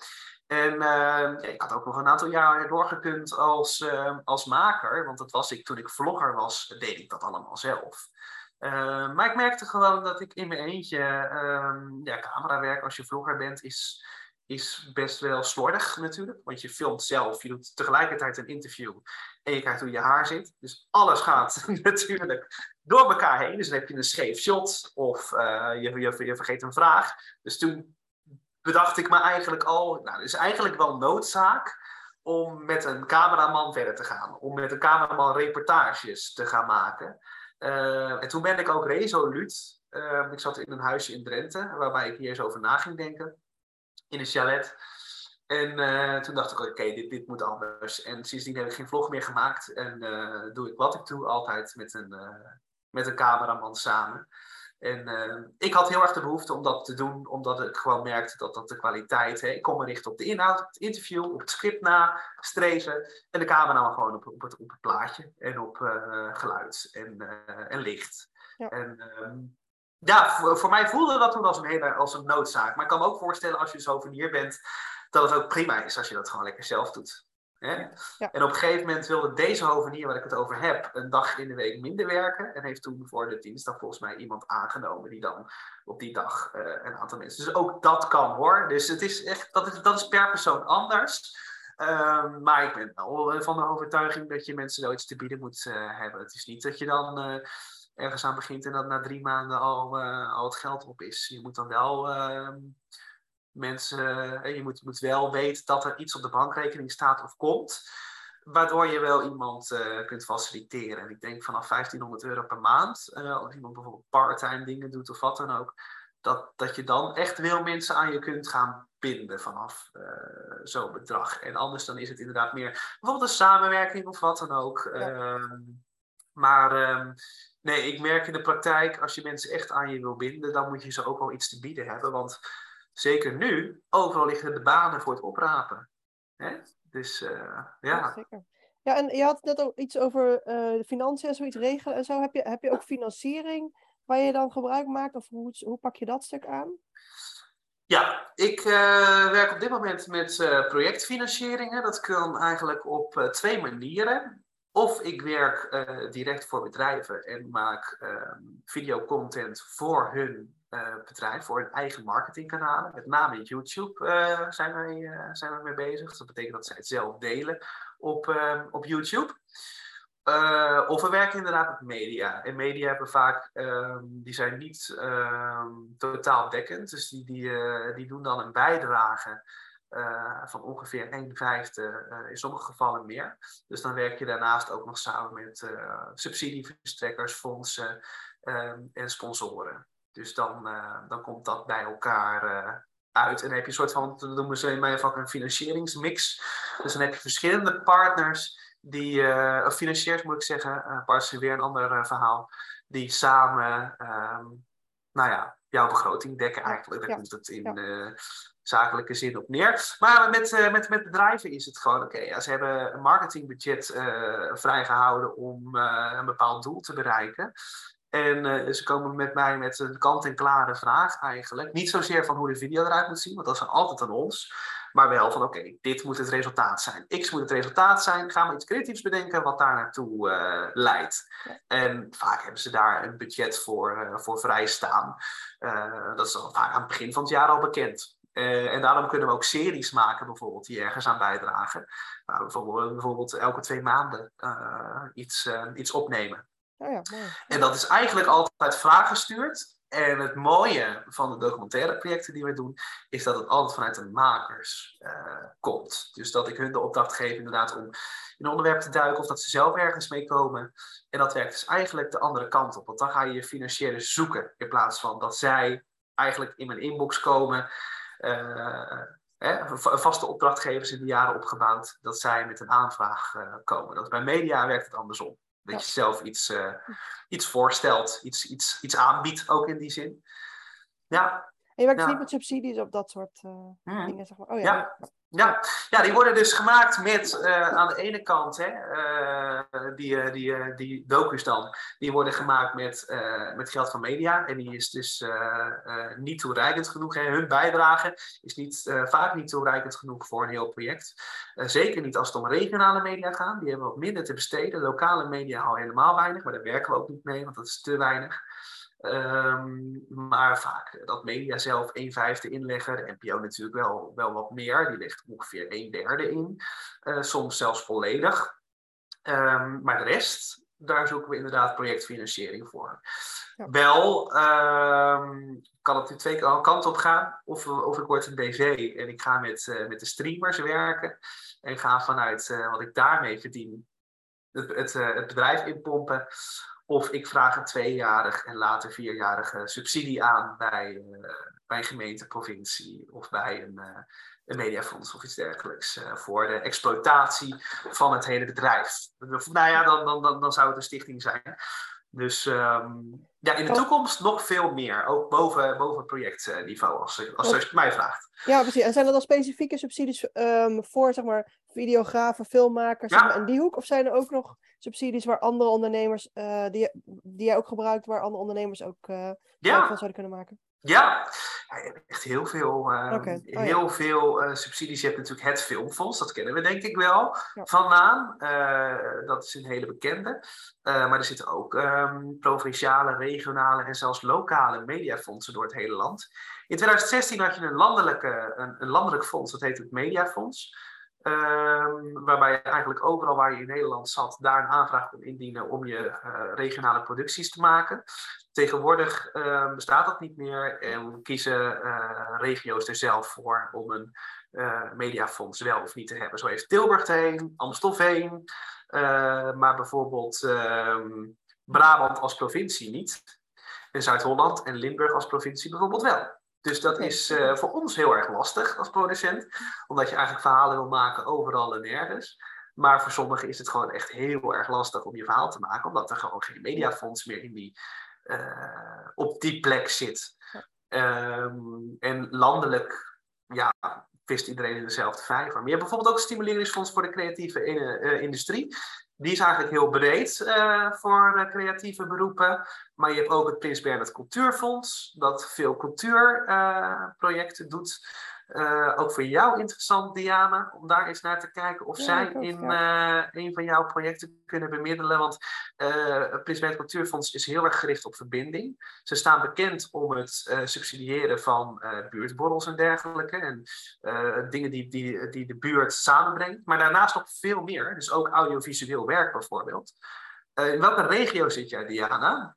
En ja, ik had ook nog een aantal jaar doorgekund als, als maker, want dat was ik toen ik vlogger was, deed ik dat allemaal zelf. maar ik merkte gewoon dat ik in mijn eentje, um, ja, camerawerk als je vlogger bent, is, is best wel slordig natuurlijk. Want je filmt zelf, je doet tegelijkertijd een interview en je kijkt hoe je haar zit. Dus alles gaat natuurlijk door elkaar heen. Dus dan heb je een scheef shot of uh, je, je, je, vergeet een vraag. Dus toen bedacht ik me eigenlijk al, nou, het is eigenlijk wel noodzaak om met een cameraman verder te gaan. Om met een cameraman reportages te gaan maken. Uh, en toen ben ik ook resoluut. Uh, ik zat in een huisje in Drenthe, waarbij ik hier eens over na ging denken. In een chalet. En uh, toen dacht ik, oké, okay, dit, dit moet anders. En sindsdien heb ik geen vlog meer gemaakt. En uh, doe ik wat ik doe, altijd met een, uh, met een cameraman samen. En ik had heel erg de behoefte om dat te doen, omdat ik gewoon merkte dat dat de kwaliteit... Hè, ik kon me richten op de inhoud, op het interview, op het script na, streven. En de cameraman gewoon op, op, het, op het plaatje en op geluid en, en licht. Ja. En ehm, ja, voor, voor, mij voelde dat toen als een, hele, als een noodzaak. Maar ik kan me ook voorstellen als je zo hier bent dat het ook prima is als je dat gewoon lekker zelf doet. Hè? Ja. En op een gegeven moment wilde deze hovenier waar ik het over heb, een dag in de week minder werken. En heeft toen voor de dinsdag volgens mij iemand aangenomen die dan op die dag uh, een aantal mensen. Dus ook dat kan hoor. Dus het is echt, dat is, dat is per persoon anders. Um, maar ik ben wel van de overtuiging dat je mensen zoiets te bieden moet uh, hebben. Het is niet dat je dan ergens aan begint en dat na drie maanden al, al het geld op is. Je moet dan wel ehm, mensen, je moet, je moet wel weten dat er iets op de bankrekening staat of komt, waardoor je wel iemand uh, kunt faciliteren. En ik denk vanaf 1500 euro per maand, als iemand bijvoorbeeld part-time dingen doet of wat dan ook, dat, dat je dan echt wel mensen aan je kunt gaan binden vanaf uh, zo'n bedrag. En anders dan is het inderdaad meer bijvoorbeeld een samenwerking of wat dan ook. Ja. Ehm, maar um, nee, ik merk in de praktijk, als je mensen echt aan je wil binden, dan moet je ze ook wel iets te bieden hebben. Want zeker nu, overal liggen de banen voor het oprapen. Hè? Dus uh, ja. ja. Zeker. Ja, en je had net ook iets over uh, de financiën en zoiets regelen en zo. Heb je, heb je ook financiering waar je dan gebruik maakt? Of hoe, hoe pak je dat stuk aan? Ja, ik uh, werk op dit moment met projectfinancieringen. Dat kan eigenlijk op twee manieren. Of ik werk direct voor bedrijven en maak ehm, videocontent voor hun uh, bedrijf voor hun eigen marketingkanalen. Met name YouTube uh, zijn, wij, zijn we mee bezig. Dat betekent dat zij het zelf delen op, op YouTube. of we werken inderdaad met media. En media hebben vaak, um, die zijn niet totaal dekkend. Dus die, die, die doen dan een bijdrage van ongeveer 1 vijfde, in sommige gevallen meer. Dus dan werk je daarnaast ook nog samen met subsidieverstrekkers, fondsen um, en sponsoren. Dus dan, dan komt dat bij elkaar uit. En dan heb je een soort van, dat noemen ze in mijn vak een financieringsmix. Dus dan heb je verschillende partners die, of financiers moet ik zeggen, partners weer een ander verhaal, die samen, um, nou ja, jouw begroting dekken eigenlijk. Daar Ja. komt het in Ja. eh, zakelijke zin op neer. Maar met, eh, met, met bedrijven is het gewoon oké. ja, ze hebben een marketingbudget eh, vrijgehouden om eh, een bepaald doel te bereiken. En ze komen met mij met een kant-en-klare vraag eigenlijk. Niet zozeer van hoe de video eruit moet zien, want dat is altijd aan ons. Maar wel van oké, dit moet het resultaat zijn. X moet het resultaat zijn. Gaan we iets creatiefs bedenken wat daar naartoe leidt. En vaak hebben ze daar een budget voor, voor vrijstaan. Dat is al vaak aan het begin van het jaar al bekend. Eh, en daarom kunnen we ook series maken, bijvoorbeeld, die ergens aan bijdragen. Nou, bijvoorbeeld, bijvoorbeeld elke twee maanden eh, iets, eh, iets opnemen. Oh ja, mooi. En dat is eigenlijk altijd vraaggestuurd. En het mooie van de documentaire projecten die we doen, is dat het altijd vanuit de makers komt. Dus dat ik hun de opdracht geef inderdaad om in een onderwerp te duiken of dat ze zelf ergens mee komen. En dat werkt dus eigenlijk de andere kant op. Want dan ga je je financiële zoeken in plaats van dat zij eigenlijk in mijn inbox komen. Eh, hè, v- vaste opdrachtgevers in de jaren opgebouwd, dat zij met een aanvraag eh, komen. Dat bij media werkt het andersom. Dat Ja. je zelf iets, eh, iets voorstelt, iets, iets, iets aanbiedt, ook in die zin. Ja, En je werkt Ja. niet met subsidies op dat soort eh, Mhm. dingen, zeg maar. Oh ja. Ja. Ja, ja, die worden dus gemaakt met eh, aan de ene kant, hè, eh, die, eh, die, die docus dan, die worden gemaakt met, met geld van media. En die is dus niet toereikend genoeg. Hè. Hun bijdrage is niet, vaak niet toereikend genoeg voor een heel project. Zeker niet als het om regionale media gaat. Die hebben wat minder te besteden. Lokale media al helemaal weinig, maar daar werken we ook niet mee, want dat is te weinig. Ehm, maar vaak dat media zelf een vijfde inleggen. De NPO natuurlijk wel, wel wat meer. Die legt ongeveer een derde in. Eh, soms zelfs volledig. Ehm, maar de rest, daar zoeken we inderdaad projectfinanciering voor. Ja. Wel ehm, kan het nu twee kanten op gaan. Of, of ik word een BV en ik ga met, eh, met de streamers werken. En ga vanuit eh, wat ik daarmee verdien het, het, het bedrijf inpompen. Of ik vraag een tweejarig en later vierjarige subsidie aan bij, eh, bij een gemeente, provincie of bij een, eh, een mediafonds of iets dergelijks. eh, voor de exploitatie van het hele bedrijf. Nou ja, dan, dan, dan, dan zou het een stichting zijn. Dus ehm, ja, in de Oh. toekomst nog veel meer. Ook boven, boven projectniveau, als, je- als je het mij vraagt. Ja, precies. En zijn er dan specifieke subsidies ehm, voor, zeg maar, videografen, filmmakers, Ja. zeg maar, in die hoek? Of zijn er ook nog subsidies waar andere ondernemers, eh, die, die jij ook gebruikt, waar andere ondernemers ook Ja, van zouden kunnen maken? Ja, ja, je hebt echt heel veel, eh, Oké, oh ja. heel veel eh, subsidies. Je hebt natuurlijk het Filmfonds, dat kennen we denk ik wel Ja. van naam. Eh, dat is een hele bekende. Eh, maar er zitten ook ehm, provinciale, regionale en zelfs lokale mediafondsen door het hele land. In 2016 had je een, landelijke, een, een landelijk fonds, dat heet het Mediafonds. Ehm, waarbij je eigenlijk overal waar je in Nederland zat, daar een aanvraag kon indienen om je regionale producties te maken. Tegenwoordig eh, bestaat dat niet meer en kiezen eh, regio's er zelf voor om een eh, mediafonds wel of niet te hebben. Zo heeft Tilburg er een, Amstelveen, eh, maar bijvoorbeeld ehm, Brabant als provincie niet. En Zuid-Holland en Limburg als provincie bijvoorbeeld wel. Dus dat is voor ons heel erg lastig als producent, omdat je eigenlijk verhalen wil maken overal en nergens. Maar voor sommigen is het gewoon echt heel erg lastig om je verhaal te maken, omdat er gewoon geen mediafonds meer in die, op die plek zit. Ehm, en landelijk, ja, vist iedereen in dezelfde vijver. Maar je hebt bijvoorbeeld ook een stimuleringsfonds voor de creatieve in- eh, industrie. Die is eigenlijk heel breed eh, voor eh, creatieve beroepen. Maar je hebt ook het Prins Bernhard Cultuurfonds, dat veel cultuurprojecten doet. Eh, ook voor jou interessant, Diana, om daar eens naar te kijken of Ja, zij ook, in eh, een van jouw projecten kunnen bemiddelen. Want eh, het Bernhard Cultuurfonds is heel erg gericht op verbinding. Ze staan bekend om het subsidiëren van buurtborrels en dergelijke. En dingen die, die, die de buurt samenbrengt. Maar daarnaast nog veel meer. Dus ook audiovisueel werk bijvoorbeeld. In welke regio zit jij, Diana?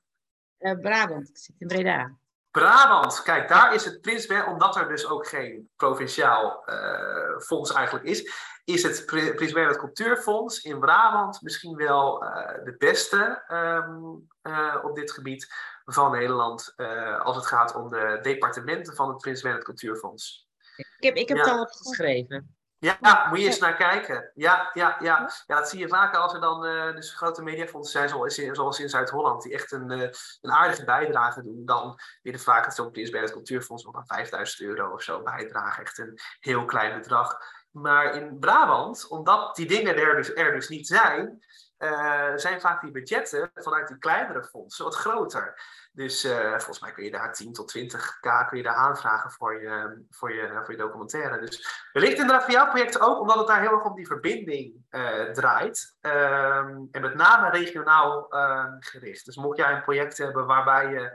Brabant, ik zit in Breda. Brabant, kijk, daar is het Prins Bernhard, omdat er dus ook geen provinciaal eh, fonds eigenlijk is, is het Pri- Prins Bernhard Cultuurfonds in Brabant misschien wel eh, de beste ehm, eh, op dit gebied van Nederland als het gaat om de departementen van het Prins Bernhard Cultuurfonds. Ik heb, ik heb Ja. het al opgeschreven. Ja, moet je eens naar kijken. Ja, ja, ja. ja, dat zie je vaker als er dan uh, dus grote mediafondsen zijn, zoals in, zoals in Zuid-Holland, die echt een, uh, een aardige bijdrage doen. Dan weer vaak het zo'n bij het Cultuurfonds nog aan 5000 euro of zo bijdragen. Echt een heel klein bedrag. Maar in Brabant, omdat die dingen er dus, er dus niet zijn, uh, zijn vaak die budgetten vanuit die kleinere fondsen wat groter. Dus uh, volgens mij kun je daar 10 tot 20k kun je daar aanvragen voor je, voor je, voor je documentaire. Dus wellicht inderdaad voor jouw project ook, omdat het daar heel erg om die verbinding uh, draait. Um, en met name regionaal ehm, gericht. Dus mocht jij een project hebben waarbij je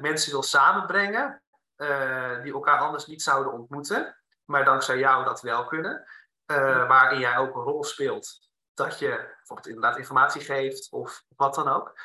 mensen wil samenbrengen, die elkaar anders niet zouden ontmoeten, maar dankzij jou dat wel kunnen, waarin jij ook een rol speelt dat je bijvoorbeeld inderdaad informatie geeft of wat dan ook,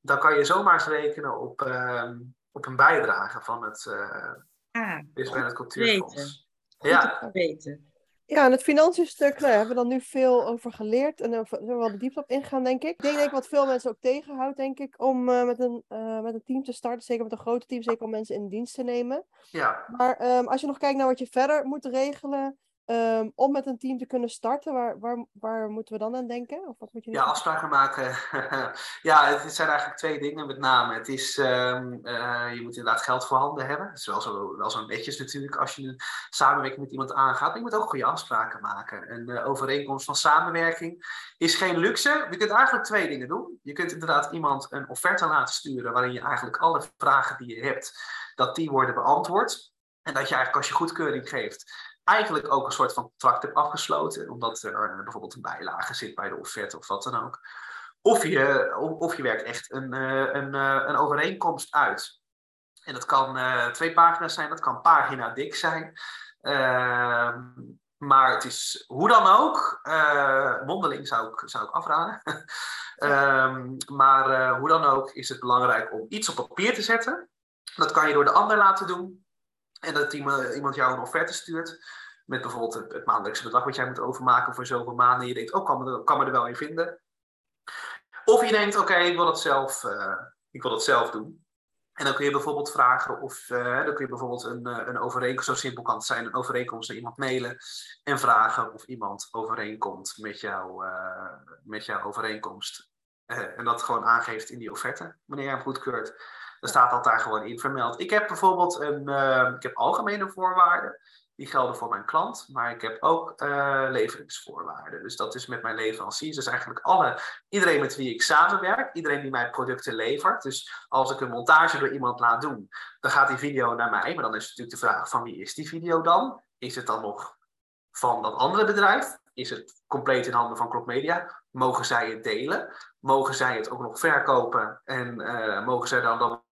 dan kan je zomaar eens rekenen op, uh, op een bijdrage van het uh, ah, het Cultuurfonds. Ja. weten. Ja, en het financiën stuk, nou, hebben we dan nu veel over geleerd en daar zullen we wel de diepte op ingaan, denk ik. Ik denk, denk ik wat veel mensen ook tegenhoudt, denk ik, om uh, met, een, uh, met een team te starten. Zeker met een groot team, zeker om mensen in dienst te nemen. Ja. Maar um, als je nog kijkt naar wat je verder moet regelen, Um, om met een team te kunnen starten, waar, waar, waar moeten we dan aan denken? Of wat moet je ja, afspraken maken. ja, het zijn eigenlijk twee dingen met name. Het is, um, uh, je moet inderdaad geld voorhanden hebben. Het is wel zo, wel zo netjes natuurlijk als je een samenwerking met iemand aangaat. Maar je moet ook goede afspraken maken. Een uh, overeenkomst van samenwerking is geen luxe. Je kunt eigenlijk twee dingen doen. Je kunt inderdaad iemand een offerte laten sturen waarin je eigenlijk alle vragen die je hebt, dat die worden beantwoord. En dat je eigenlijk als je goedkeuring geeft, eigenlijk ook een soort van contract hebt afgesloten, omdat er uh, bijvoorbeeld een bijlage zit bij de offerte of wat dan ook. Of je, of, je werkt echt een, uh, een, uh, een overeenkomst uit. En dat kan twee pagina's zijn, dat kan pagina dik zijn. Ehm, maar het is hoe dan ook, mondeling zou ik, zou ik afraden. um, maar hoe dan ook is het belangrijk om iets op papier te zetten. Dat kan je door de ander laten doen. En dat iemand jou een offerte stuurt. Met bijvoorbeeld het, het, maandelijkse bedrag wat jij moet overmaken voor zoveel maanden. Je denkt, oh, kan me, kan me er wel in vinden. Of je denkt, oké, ik wil dat zelf, uh, ik wil dat zelf doen. En dan kun je bijvoorbeeld vragen of uh, dan kun je bijvoorbeeld een, uh, een overeenkomst, zo simpel kan het zijn, een overeenkomst naar iemand mailen en vragen of iemand overeenkomt met, jou, uh, met jouw overeenkomst. en dat gewoon aangeeft in die offerte, wanneer jij hem goedkeurt. Dan staat dat daar gewoon in vermeld. Ik heb bijvoorbeeld een, ik heb algemene voorwaarden. Die gelden voor mijn klant, maar ik heb ook uh, leveringsvoorwaarden. Dus dat is met mijn leveranciers. Dus eigenlijk alle, iedereen met wie ik samenwerk, iedereen die mijn producten levert. Dus als ik een montage door iemand laat doen, dan gaat die video naar mij. Maar dan is natuurlijk de vraag van wie is die video dan? Is het dan nog van dat andere bedrijf? Is het compleet in handen van Media? Mogen zij het delen? Mogen zij het ook nog verkopen? En uh, mogen zij dan, dan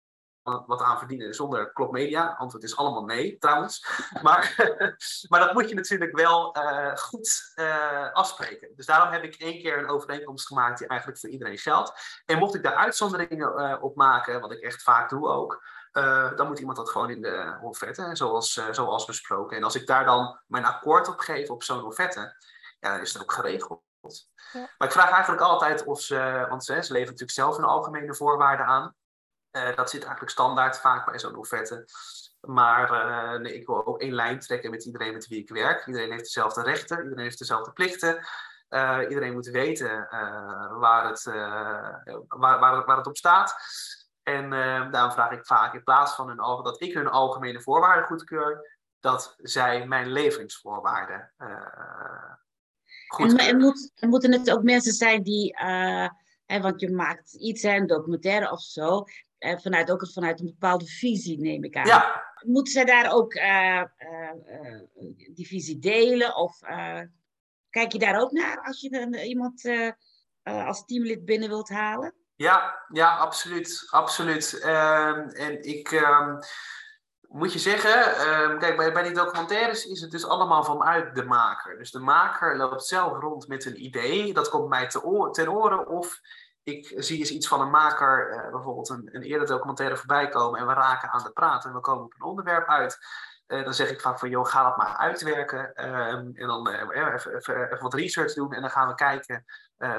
wat aan verdienen zonder klopmedia? Antwoord is allemaal nee, trouwens. Maar, maar dat moet je natuurlijk wel uh, goed uh, afspreken. Dus daarom heb ik één keer een overeenkomst gemaakt die eigenlijk voor iedereen geldt. En mocht ik daar uitzonderingen uh, op maken, wat ik echt vaak doe ook, dan moet iemand dat gewoon in de offerte, zoals, zoals besproken. En als ik daar dan mijn akkoord op geef op zo'n offerte, ja, dan is het ook geregeld. Ja. Maar ik vraag eigenlijk altijd of ze, want ze, ze leveren natuurlijk zelf een algemene voorwaarden aan. Uh, dat zit eigenlijk standaard vaak bij zo'n offerte. Maar uh, nee, ik wil ook één lijn trekken met iedereen met wie ik werk. Iedereen heeft dezelfde rechten, iedereen heeft dezelfde plichten. Uh, iedereen moet weten waar, het, waar, waar, waar, het op staat. En daarom vraag ik vaak in plaats van hun, dat ik hun algemene voorwaarden goedkeur, dat zij mijn leveringsvoorwaarden goedkeuren. En, en, moet, en moeten het ook mensen zijn die. Hè, want je maakt iets, een documentaire of zo, uh, vanuit, ook vanuit een bepaalde visie, neem ik aan. Ja. Moeten zij daar ook uh, die visie delen? Of kijk je daar ook naar als je iemand als teamlid binnen wilt halen? Ja, ja absoluut. absoluut. Ehm, en ik ehm, moet je zeggen, ehm, kijk, bij, bij die documentaires is het dus allemaal vanuit de maker. Dus de maker loopt zelf rond met een idee, dat komt mij te ten oren. Of ik zie eens iets van een maker, uh, bijvoorbeeld een, een eerder documentaire voorbij komen en we raken aan de praat en we komen op een onderwerp uit. Uh, dan zeg ik vaak van, joh, ga dat maar uitwerken. Um, en dan uh, even, even, even, wat research doen en dan gaan we kijken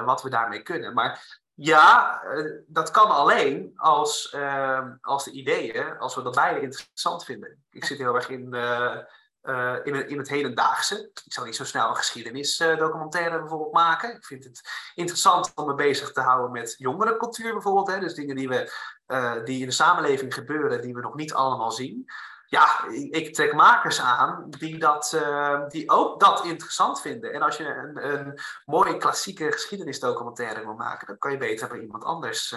wat we daarmee kunnen. Maar ja, dat kan alleen als, ehm, als de ideeën, als we dat beide interessant vinden. Ik zit heel erg in uh, in, het, in het hedendaagse. Ik zou niet zo snel een geschiedenisdocumentaire bijvoorbeeld maken. Ik vind het interessant om me bezig te houden met jongerencultuur bijvoorbeeld. Hè? Dus dingen die, we, die in de samenleving gebeuren, die we nog niet allemaal zien ja, ik trek makers aan die, dat, die ook dat interessant vinden. En als je een, een mooie klassieke geschiedenisdocumentaire wil maken, dan kan je beter bij iemand anders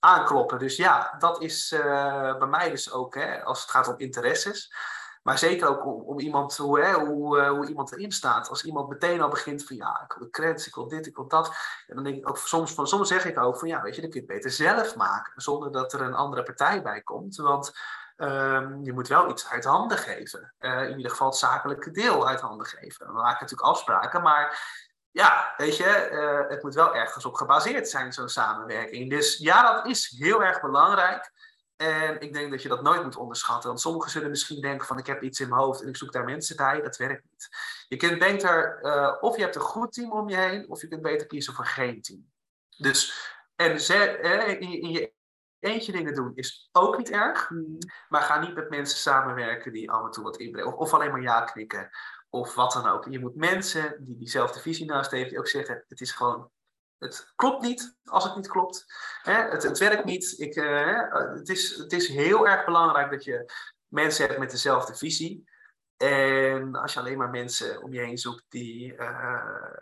aankloppen. Dus ja, dat is bij mij dus ook, hè, als het gaat om interesses. Maar zeker ook om, om iemand, hoe, hè, hoe, iemand erin staat. Als iemand meteen al begint van ja, ik wil de credits, ik wil dit, ik wil dat. En dan denk ik ook soms, van, soms zeg ik ook van ja, weet je, dan kun je het beter zelf maken. Zonder dat er een andere partij bij komt. Want Um, je moet wel iets uit handen geven. Uh, in ieder geval het zakelijke deel uit handen geven. We maken natuurlijk afspraken, maar ja, weet je, uh, het moet wel ergens op gebaseerd zijn, zo'n samenwerking. Dus ja, dat is heel erg belangrijk. En ik denk dat je dat nooit moet onderschatten. Want sommigen zullen misschien denken van ik heb iets in mijn hoofd en ik zoek daar mensen bij. Dat werkt niet. Je kunt beter, uh, of je hebt een goed team om je heen, of je kunt beter kiezen voor geen team. Dus en ze, in, in je eentje dingen doen is ook niet erg. Hmm. Maar ga niet met mensen samenwerken die af en toe wat inbrengen. Of, of, alleen maar ja knikken. Of wat dan ook. Je moet mensen die diezelfde visie naast heeft, die ook zeggen: het is gewoon. Het klopt niet als het niet klopt. Het, het werkt niet. Ik, uh, het, is, het is heel erg belangrijk dat je mensen hebt met dezelfde visie. En als je alleen maar mensen om je heen zoekt die, uh,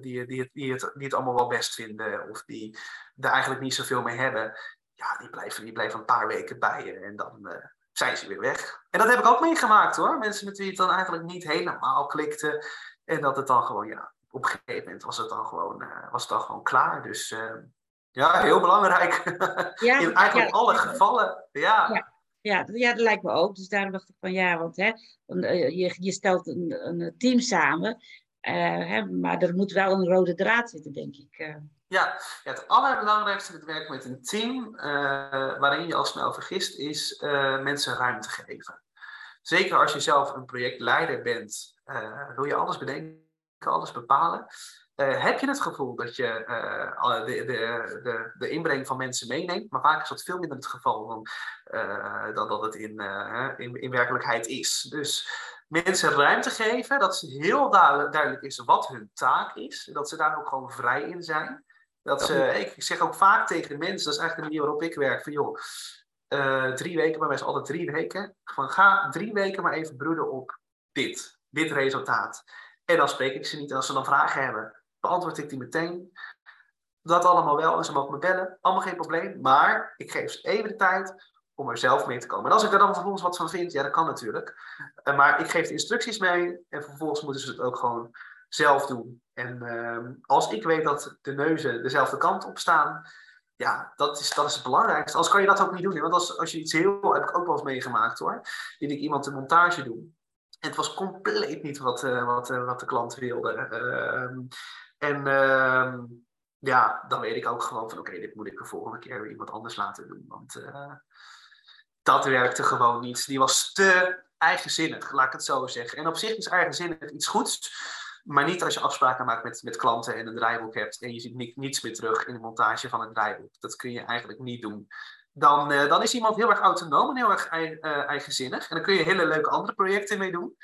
die, die, het, allemaal wel best vinden, of die er eigenlijk niet zoveel mee hebben, ja, die blijven, blijven een paar weken bij je en dan uh, zijn ze weer weg. En dat heb ik ook meegemaakt hoor. Mensen met wie het dan eigenlijk niet helemaal klikte. En dat het dan gewoon, ja, op een gegeven moment was het dan gewoon, uh, was het dan gewoon klaar. Dus uh, ja, heel belangrijk. Ja, In eigenlijk alle gevallen. Ja. ja. Ja, ja, dat lijkt me ook. Dus daarom dacht ik van ja, want hè, je, je stelt een, een team samen. Hè, maar er moet wel een rode draad zitten, denk ik. Ja, het allerbelangrijkste met werken met een team, uh, waarin je al snel vergist, is mensen ruimte geven. Zeker als je zelf een projectleider bent, wil je alles bedenken, alles bepalen. heb je het gevoel dat je de, de, de, de, inbreng van mensen meeneemt, maar vaak is dat veel minder het geval dan, dan dat het in, in, in werkelijkheid is. Dus mensen ruimte geven, dat ze heel duidelijk is wat hun taak is, dat ze daar ook gewoon vrij in zijn. Dat ze, ik zeg ook vaak tegen mensen, dat is eigenlijk de manier waarop ik werk, van joh, drie weken, bij mij is altijd drie weken, van ga drie weken maar even broeden op dit, dit resultaat. En dan spreek ik ze niet. En als ze dan vragen hebben, beantwoord ik die meteen. Dat allemaal wel. En ze mogen me bellen. Allemaal geen probleem. Maar ik geef ze even de tijd om er zelf mee te komen. En als ik er dan vervolgens wat van vind, ja, dat kan natuurlijk. Uh, maar ik geef de instructies mee. En vervolgens moeten ze het ook gewoon zelf doen. En uh, als ik weet dat de neuzen dezelfde kant op staan, ja, dat is, dat is het belangrijkste. Als kan je dat ook niet doen. Want als, als je iets heel, heb ik ook wel eens meegemaakt hoor, die ik iemand een montage doen. Het was compleet niet wat, uh, wat, uh, wat de klant wilde. Uh, en ehm, ja, dan weet ik ook gewoon van oké, dit moet ik de volgende keer weer iemand anders laten doen. Want eh, dat werkte gewoon niet. Die was te eigenzinnig, laat ik het zo zeggen. En op zich is eigenzinnig iets goeds. Maar niet als je afspraken maakt met, met klanten en een draaiboek hebt en je ziet niets meer terug in de montage van het draaiboek. Dat kun je eigenlijk niet doen. Dan, uh, dan is iemand heel erg autonoom en heel erg uh, eigenzinnig. En dan kun je hele leuke andere projecten mee doen.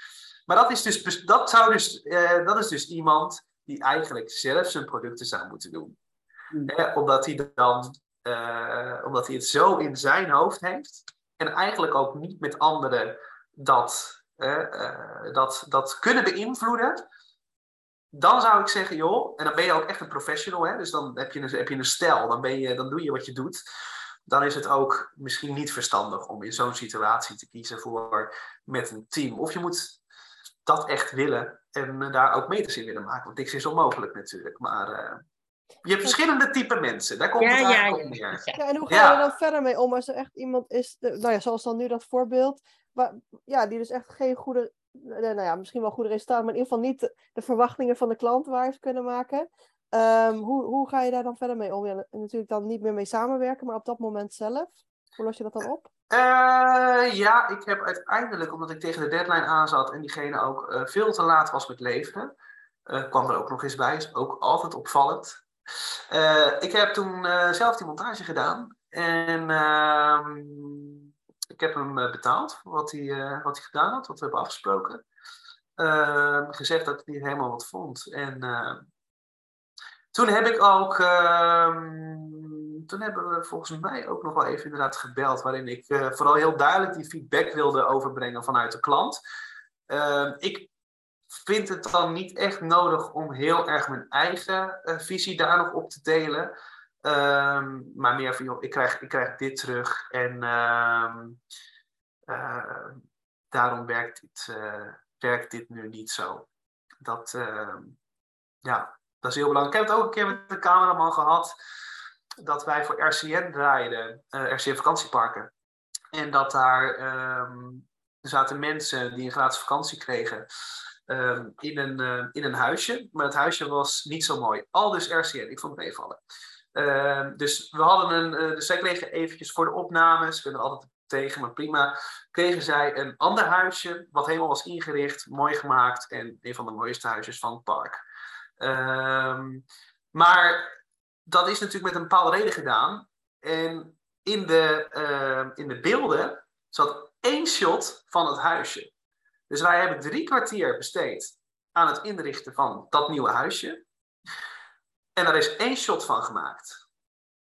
Maar dat is dus, dat zou dus, uh, dat is dus iemand die eigenlijk zelf zijn producten zou moeten doen. Hmm. omdat hij dan omdat hij het zo in zijn hoofd heeft. En eigenlijk ook niet met anderen dat, dat, dat kunnen beïnvloeden dan zou ik zeggen, joh, en dan ben je ook echt een professional, hè, dus dan heb je een, heb je een stijl, dan, ben je, dan doe je wat je doet. Dan is het ook misschien niet verstandig om in zo'n situatie te kiezen voor met een team. Of je moet dat echt willen en daar ook meters in willen maken. Want niks is onmogelijk natuurlijk. Maar uh, je hebt verschillende type mensen. Daar komt ja, het eigenlijk ja, op neer. Ja, en hoe ga je er dan verder mee om als er echt iemand is, nou ja, zoals dan nu dat voorbeeld, waar, ja, die dus echt geen goede nou ja, misschien wel goede resultaten, maar in ieder geval niet de, verwachtingen van de klant waar ze kunnen maken. Um, hoe, hoe ga je daar dan verder mee om? Ja, natuurlijk dan niet meer mee samenwerken, maar op dat moment zelf. Hoe los je dat dan op? Uh, ja, ik heb uiteindelijk, omdat ik tegen de deadline aan zat en diegene ook uh, veel te laat was met leveren, uh, kwam er ook nog eens bij, is ook altijd opvallend. ik heb toen zelf die montage gedaan en ehm, Ik heb hem betaald voor wat hij, wat hij gedaan had, wat we hebben afgesproken. Ehm, gezegd dat ik niet helemaal wat vond. En toen heb ik ook, ehm, toen hebben we volgens mij ook nog wel even inderdaad gebeld, waarin ik vooral heel duidelijk die feedback wilde overbrengen vanuit de klant. Ehm, ik vind het dan niet echt nodig om heel erg mijn eigen uh, visie daar nog op te delen. Um, maar meer van, joh, ik krijg, ik krijg dit terug en uh, daarom werkt dit, uh, werkt dit nu niet zo. Dat, ja, dat is heel belangrijk. Ik heb het ook een keer met de cameraman gehad dat wij voor RCN draaiden, RCN vakantieparken. En dat daar um, zaten mensen die een gratis vakantie kregen. Ehm, in, een, uh, in een huisje. Maar het huisje was niet zo mooi. Al dus RCN, ik vond het meevallen. Uh, dus we hadden een, uh, dus zij kregen eventjes voor de opnames, ik ben er altijd tegen, maar prima, kregen zij een ander huisje, wat helemaal was ingericht, mooi gemaakt en een van de mooiste huisjes van het park. Ehm, maar dat is natuurlijk met een bepaalde reden gedaan. En in de, in de beelden zat één shot van het huisje. Dus wij hebben drie kwartier besteed aan het inrichten van dat nieuwe huisje. En daar is één shot van gemaakt.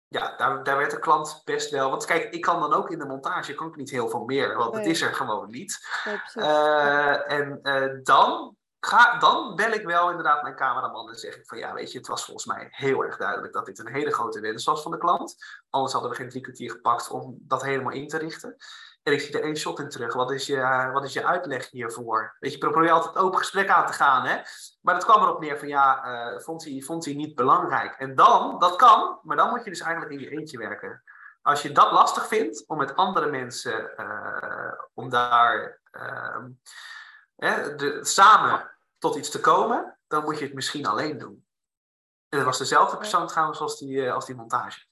Ja, daar, daar werd de klant best wel. Want kijk, ik kan dan ook in de montage kan ik niet heel veel meer, want het is er gewoon niet. uh, en uh, dan, ga, dan bel ik wel inderdaad mijn cameraman en zeg ik van ja, weet je, het was volgens mij heel erg duidelijk dat dit een hele grote wens was van de klant. Anders hadden we geen drie kwartier gepakt om dat helemaal in te richten. En ik zie er één shot in terug. Wat is, je, wat is je uitleg hiervoor? Weet je, probeer altijd open gesprek aan te gaan. Hè? Maar dat kwam erop neer van ja, uh, vond, hij, vond hij niet belangrijk. En dan, dat kan, maar dan moet je dus eigenlijk in je eentje werken. Als je dat lastig vindt om met andere mensen, uh, om daar uh, de, samen tot iets te komen, dan moet je het misschien alleen doen. En dat was dezelfde persoon trouwens als die, als die montage.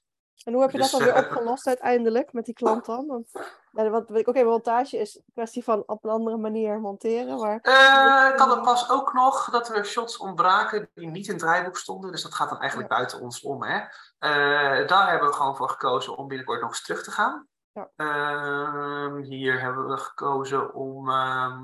En hoe heb je dat dus, dan weer opgelost uiteindelijk met die klant dan? Want ja, wat, oké, okay, montage is een kwestie van op een andere manier monteren. Maar... Uh, ik had er pas ook nog dat er shots ontbraken die niet in het draaiboek stonden. Dus dat gaat dan eigenlijk buiten ons om. Hè? Uh, daar hebben we gewoon voor gekozen om binnenkort nog eens terug te gaan. Ja. Uh, hier hebben we gekozen om ehm,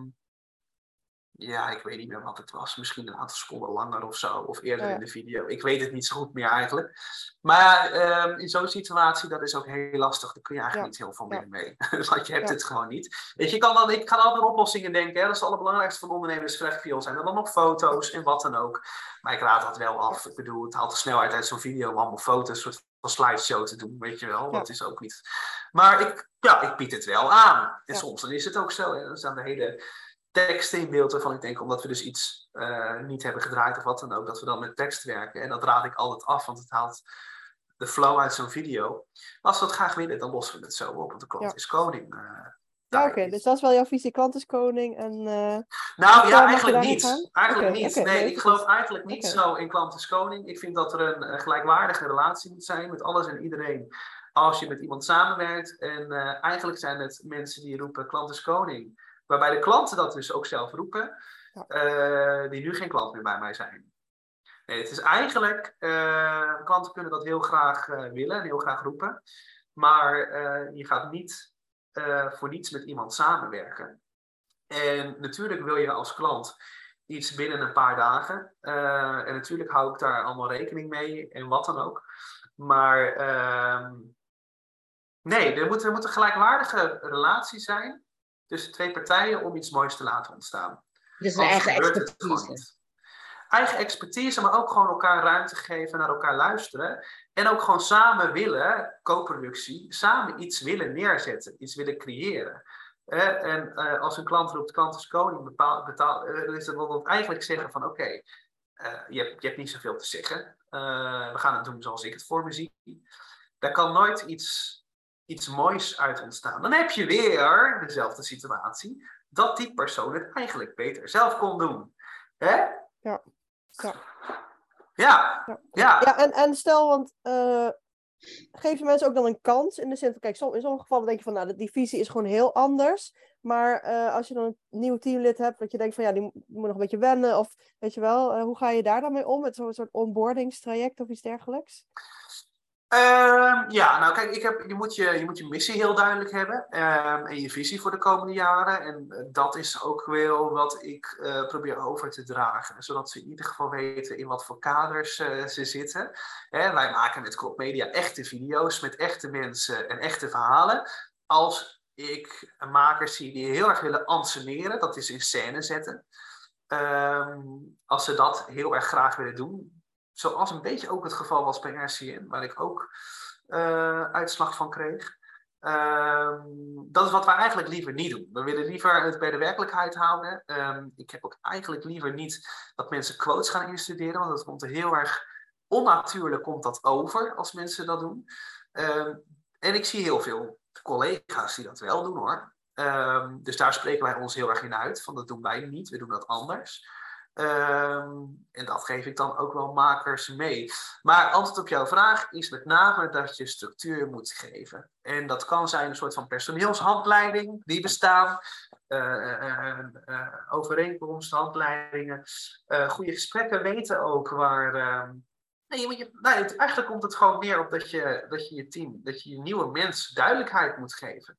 ja, ik weet niet meer wat het was. Misschien een aantal seconden langer of zo. Of eerder in de video. Ik weet het niet zo goed meer eigenlijk. Maar uh, in zo'n situatie, dat is ook heel lastig. Daar kun je eigenlijk niet heel veel meer mee. Want je hebt het gewoon niet. Weet je, kan dan, ik ga altijd oplossingen denken. Hè? Dat is het allerbelangrijkste van ondernemers. veel zijn er dan nog foto's en wat dan ook. Maar ik raad dat wel af. Ik bedoel, het haalt de snelheid uit zo'n video om allemaal foto's, een soort van slideshow te doen. Weet je wel, dat is ook niet. Maar ik, ja, ik bied het wel aan. En soms dan is het ook zo. Hè? Dan staan de hele teksten in beeld waarvan ik denk, omdat we dus iets uh, niet hebben gedraaid of wat dan ook, dat we dan met tekst werken. En dat raad ik altijd af, want het haalt de flow uit zo'n video. Maar als we het graag willen, dan lossen we het zo op, want de klant ja. is koning. Uh, ja, oké, dus dat is wel jouw visie, klant is koning en... Uh, nou ja, eigenlijk niet. Eigenlijk okay, niet. Okay, nee, ik geloof eigenlijk niet zo in klant is koning. Ik vind dat er een, een gelijkwaardige relatie moet zijn met alles en iedereen als je met iemand samenwerkt. En uh, eigenlijk zijn het mensen die roepen klant is koning. Waarbij de klanten dat dus ook zelf roepen, uh, die nu geen klant meer bij mij zijn. Nee, het is eigenlijk, uh, klanten kunnen dat heel graag uh, willen en heel graag roepen. Maar je gaat niet voor niets met iemand samenwerken. En natuurlijk wil je als klant iets binnen een paar dagen. en natuurlijk hou ik daar allemaal rekening mee en wat dan ook. Maar ehm, nee, er moet, er moet een gelijkwaardige relatie zijn tussen twee partijen om iets moois te laten ontstaan. Dus een eigen expertise. Eigen expertise, maar ook gewoon elkaar ruimte geven, naar elkaar luisteren. En ook gewoon samen willen, co-productie, samen iets willen neerzetten, iets willen creëren. en uh, als een klant roept, klant is koning, bepaal, betaal, uh, is dat eigenlijk zeggen van oké, okay, uh, je, hebt, je hebt niet zoveel te zeggen. we gaan het doen zoals ik het voor me zie. Daar kan nooit iets iets moois uit ontstaan. Dan heb je weer dezelfde situatie, dat die persoon het eigenlijk beter zelf kon doen. Hè? Ja. Ja. Ja. Ja, ja. en, en stel, want uh, geef je mensen ook dan een kans in de zin van, kijk, in sommige gevallen denk je van, nou, die visie is gewoon heel anders. Maar uh, als je dan een nieuw teamlid hebt, dat je denkt van, ja, die, moet nog een beetje wennen, of weet je wel, uh, hoe ga je daar dan mee om? Met zo'n soort onboardingstraject of iets dergelijks? Ehm, ja, nou kijk, ik heb, je, moet je, je moet je missie heel duidelijk hebben ehm, en je visie voor de komende jaren. En eh, dat is ook wel wat ik uh, probeer over te dragen, zodat ze in ieder geval weten in wat voor kaders uh, ze zitten. Wij maken met Crop Media echte video's met echte mensen en echte verhalen. Als ik makers zie die heel erg willen anseneren, dat is in scène zetten. Um, als ze dat heel erg graag willen doen, Zoals een beetje ook het geval was bij RCN, waar ik ook uh, uitslag van kreeg. Uh, dat is wat we eigenlijk liever niet doen. We willen liever het bij de werkelijkheid houden. Um, ik heb ook eigenlijk liever niet dat mensen quotes gaan instuderen, want dat komt er heel erg onnatuurlijk komt dat over als mensen dat doen. Um, en ik zie heel veel collega's die dat wel doen hoor. Dus daar spreken wij ons heel erg in uit. Van dat doen wij niet, we doen dat anders. Um, en dat geef ik dan ook wel makers mee. Maar antwoord op jouw vraag is met name dat je structuur moet geven. En dat kan zijn een soort van personeelshandleiding, die bestaan. Uh, goede gesprekken weten ook waar. Ehm, nee, eigenlijk komt het gewoon neer op dat je, dat je je team, dat je je nieuwe mensen duidelijkheid moet geven.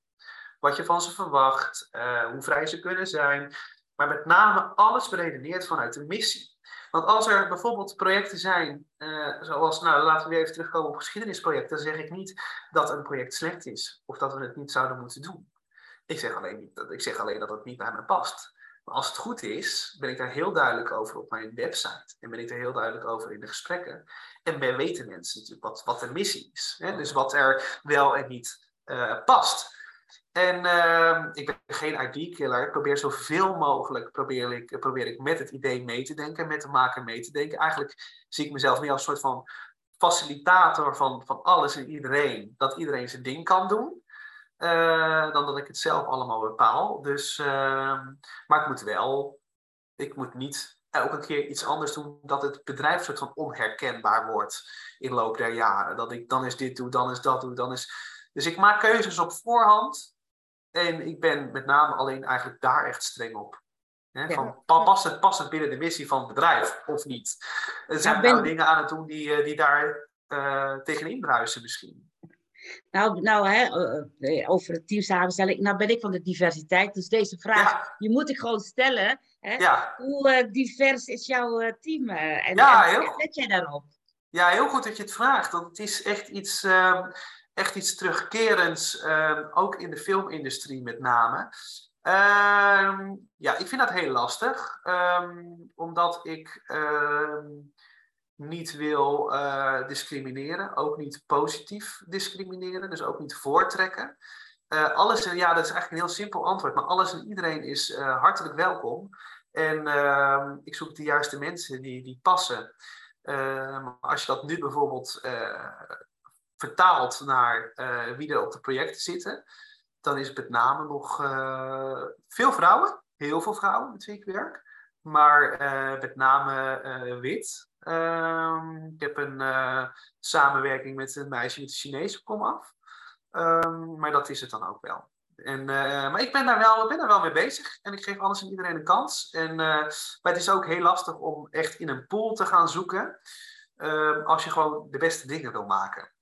Wat je van ze verwacht, hoe vrij ze kunnen zijn, maar met name alles beredeneerd vanuit de missie. Want als er bijvoorbeeld projecten zijn, uh, zoals, nou laten we weer even terugkomen op geschiedenisprojecten, dan zeg ik niet dat een project slecht is of dat we het niet zouden moeten doen. Ik zeg alleen, niet, ik zeg alleen dat het niet bij me past. Maar als het goed is, ben ik daar heel duidelijk over op mijn website. En ben ik daar heel duidelijk over in de gesprekken. En ben weten mensen natuurlijk wat, wat de missie is. Hè? Dus wat er wel en niet uh, past. En uh, ik ben geen ID-killer. Ik probeer zoveel mogelijk probeer ik, probeer ik met het idee mee te denken, met de maker mee te denken. Eigenlijk zie ik mezelf meer als een soort van facilitator van, van alles en iedereen. Dat iedereen zijn ding kan doen. Uh, dan dat ik het zelf allemaal bepaal. Dus, uh, maar ik moet wel, ik moet niet elke keer iets anders doen dat het bedrijf soort van onherkenbaar wordt in de loop der jaren. Dat ik dan is dit doe, dan is dat doe, dan is. Dus ik maak keuzes op voorhand en ik ben met name alleen eigenlijk daar echt streng op. He, van, past, het, past het binnen de missie van het bedrijf of niet? Er zijn ben... nou dingen aan het doen die, eh, die daar uh, tegenin bruisen misschien. Nou, nou hè, uh, over het team samenstelling. Nou ben ik van de diversiteit. Dus deze vraag, ja. die moet ik gewoon stellen. Hè? Ja. Hoe divers is jouw team? en, ja, en, heel let jij daarop? Ja, heel goed dat je het vraagt. Want het is echt iets ehm, echt iets terugkerends, uh, ook in de filmindustrie met name. Uh, ja, ik vind dat heel lastig, um, omdat ik ehm, niet wil uh, discrimineren, ook niet positief discrimineren, dus ook niet voortrekken. Uh, alles, ja, dat is eigenlijk een heel simpel antwoord, maar alles en iedereen is hartelijk welkom. En ik zoek de juiste mensen die, die passen. als je dat nu bijvoorbeeld vertaald naar uh, wie er op de projecten zitten, dan is het met name nog uh, veel vrouwen, heel veel vrouwen met wie ik werk, maar uh, met name wit. Ehm, ik heb een samenwerking met een meisje met de Chinese komaf, um, maar dat is het dan ook wel. En, maar ik ben, daar wel, ben wel mee bezig en ik geef alles en iedereen een kans. En, maar het is ook heel lastig om echt in een pool te gaan zoeken ehm, als je gewoon de beste dingen wil maken.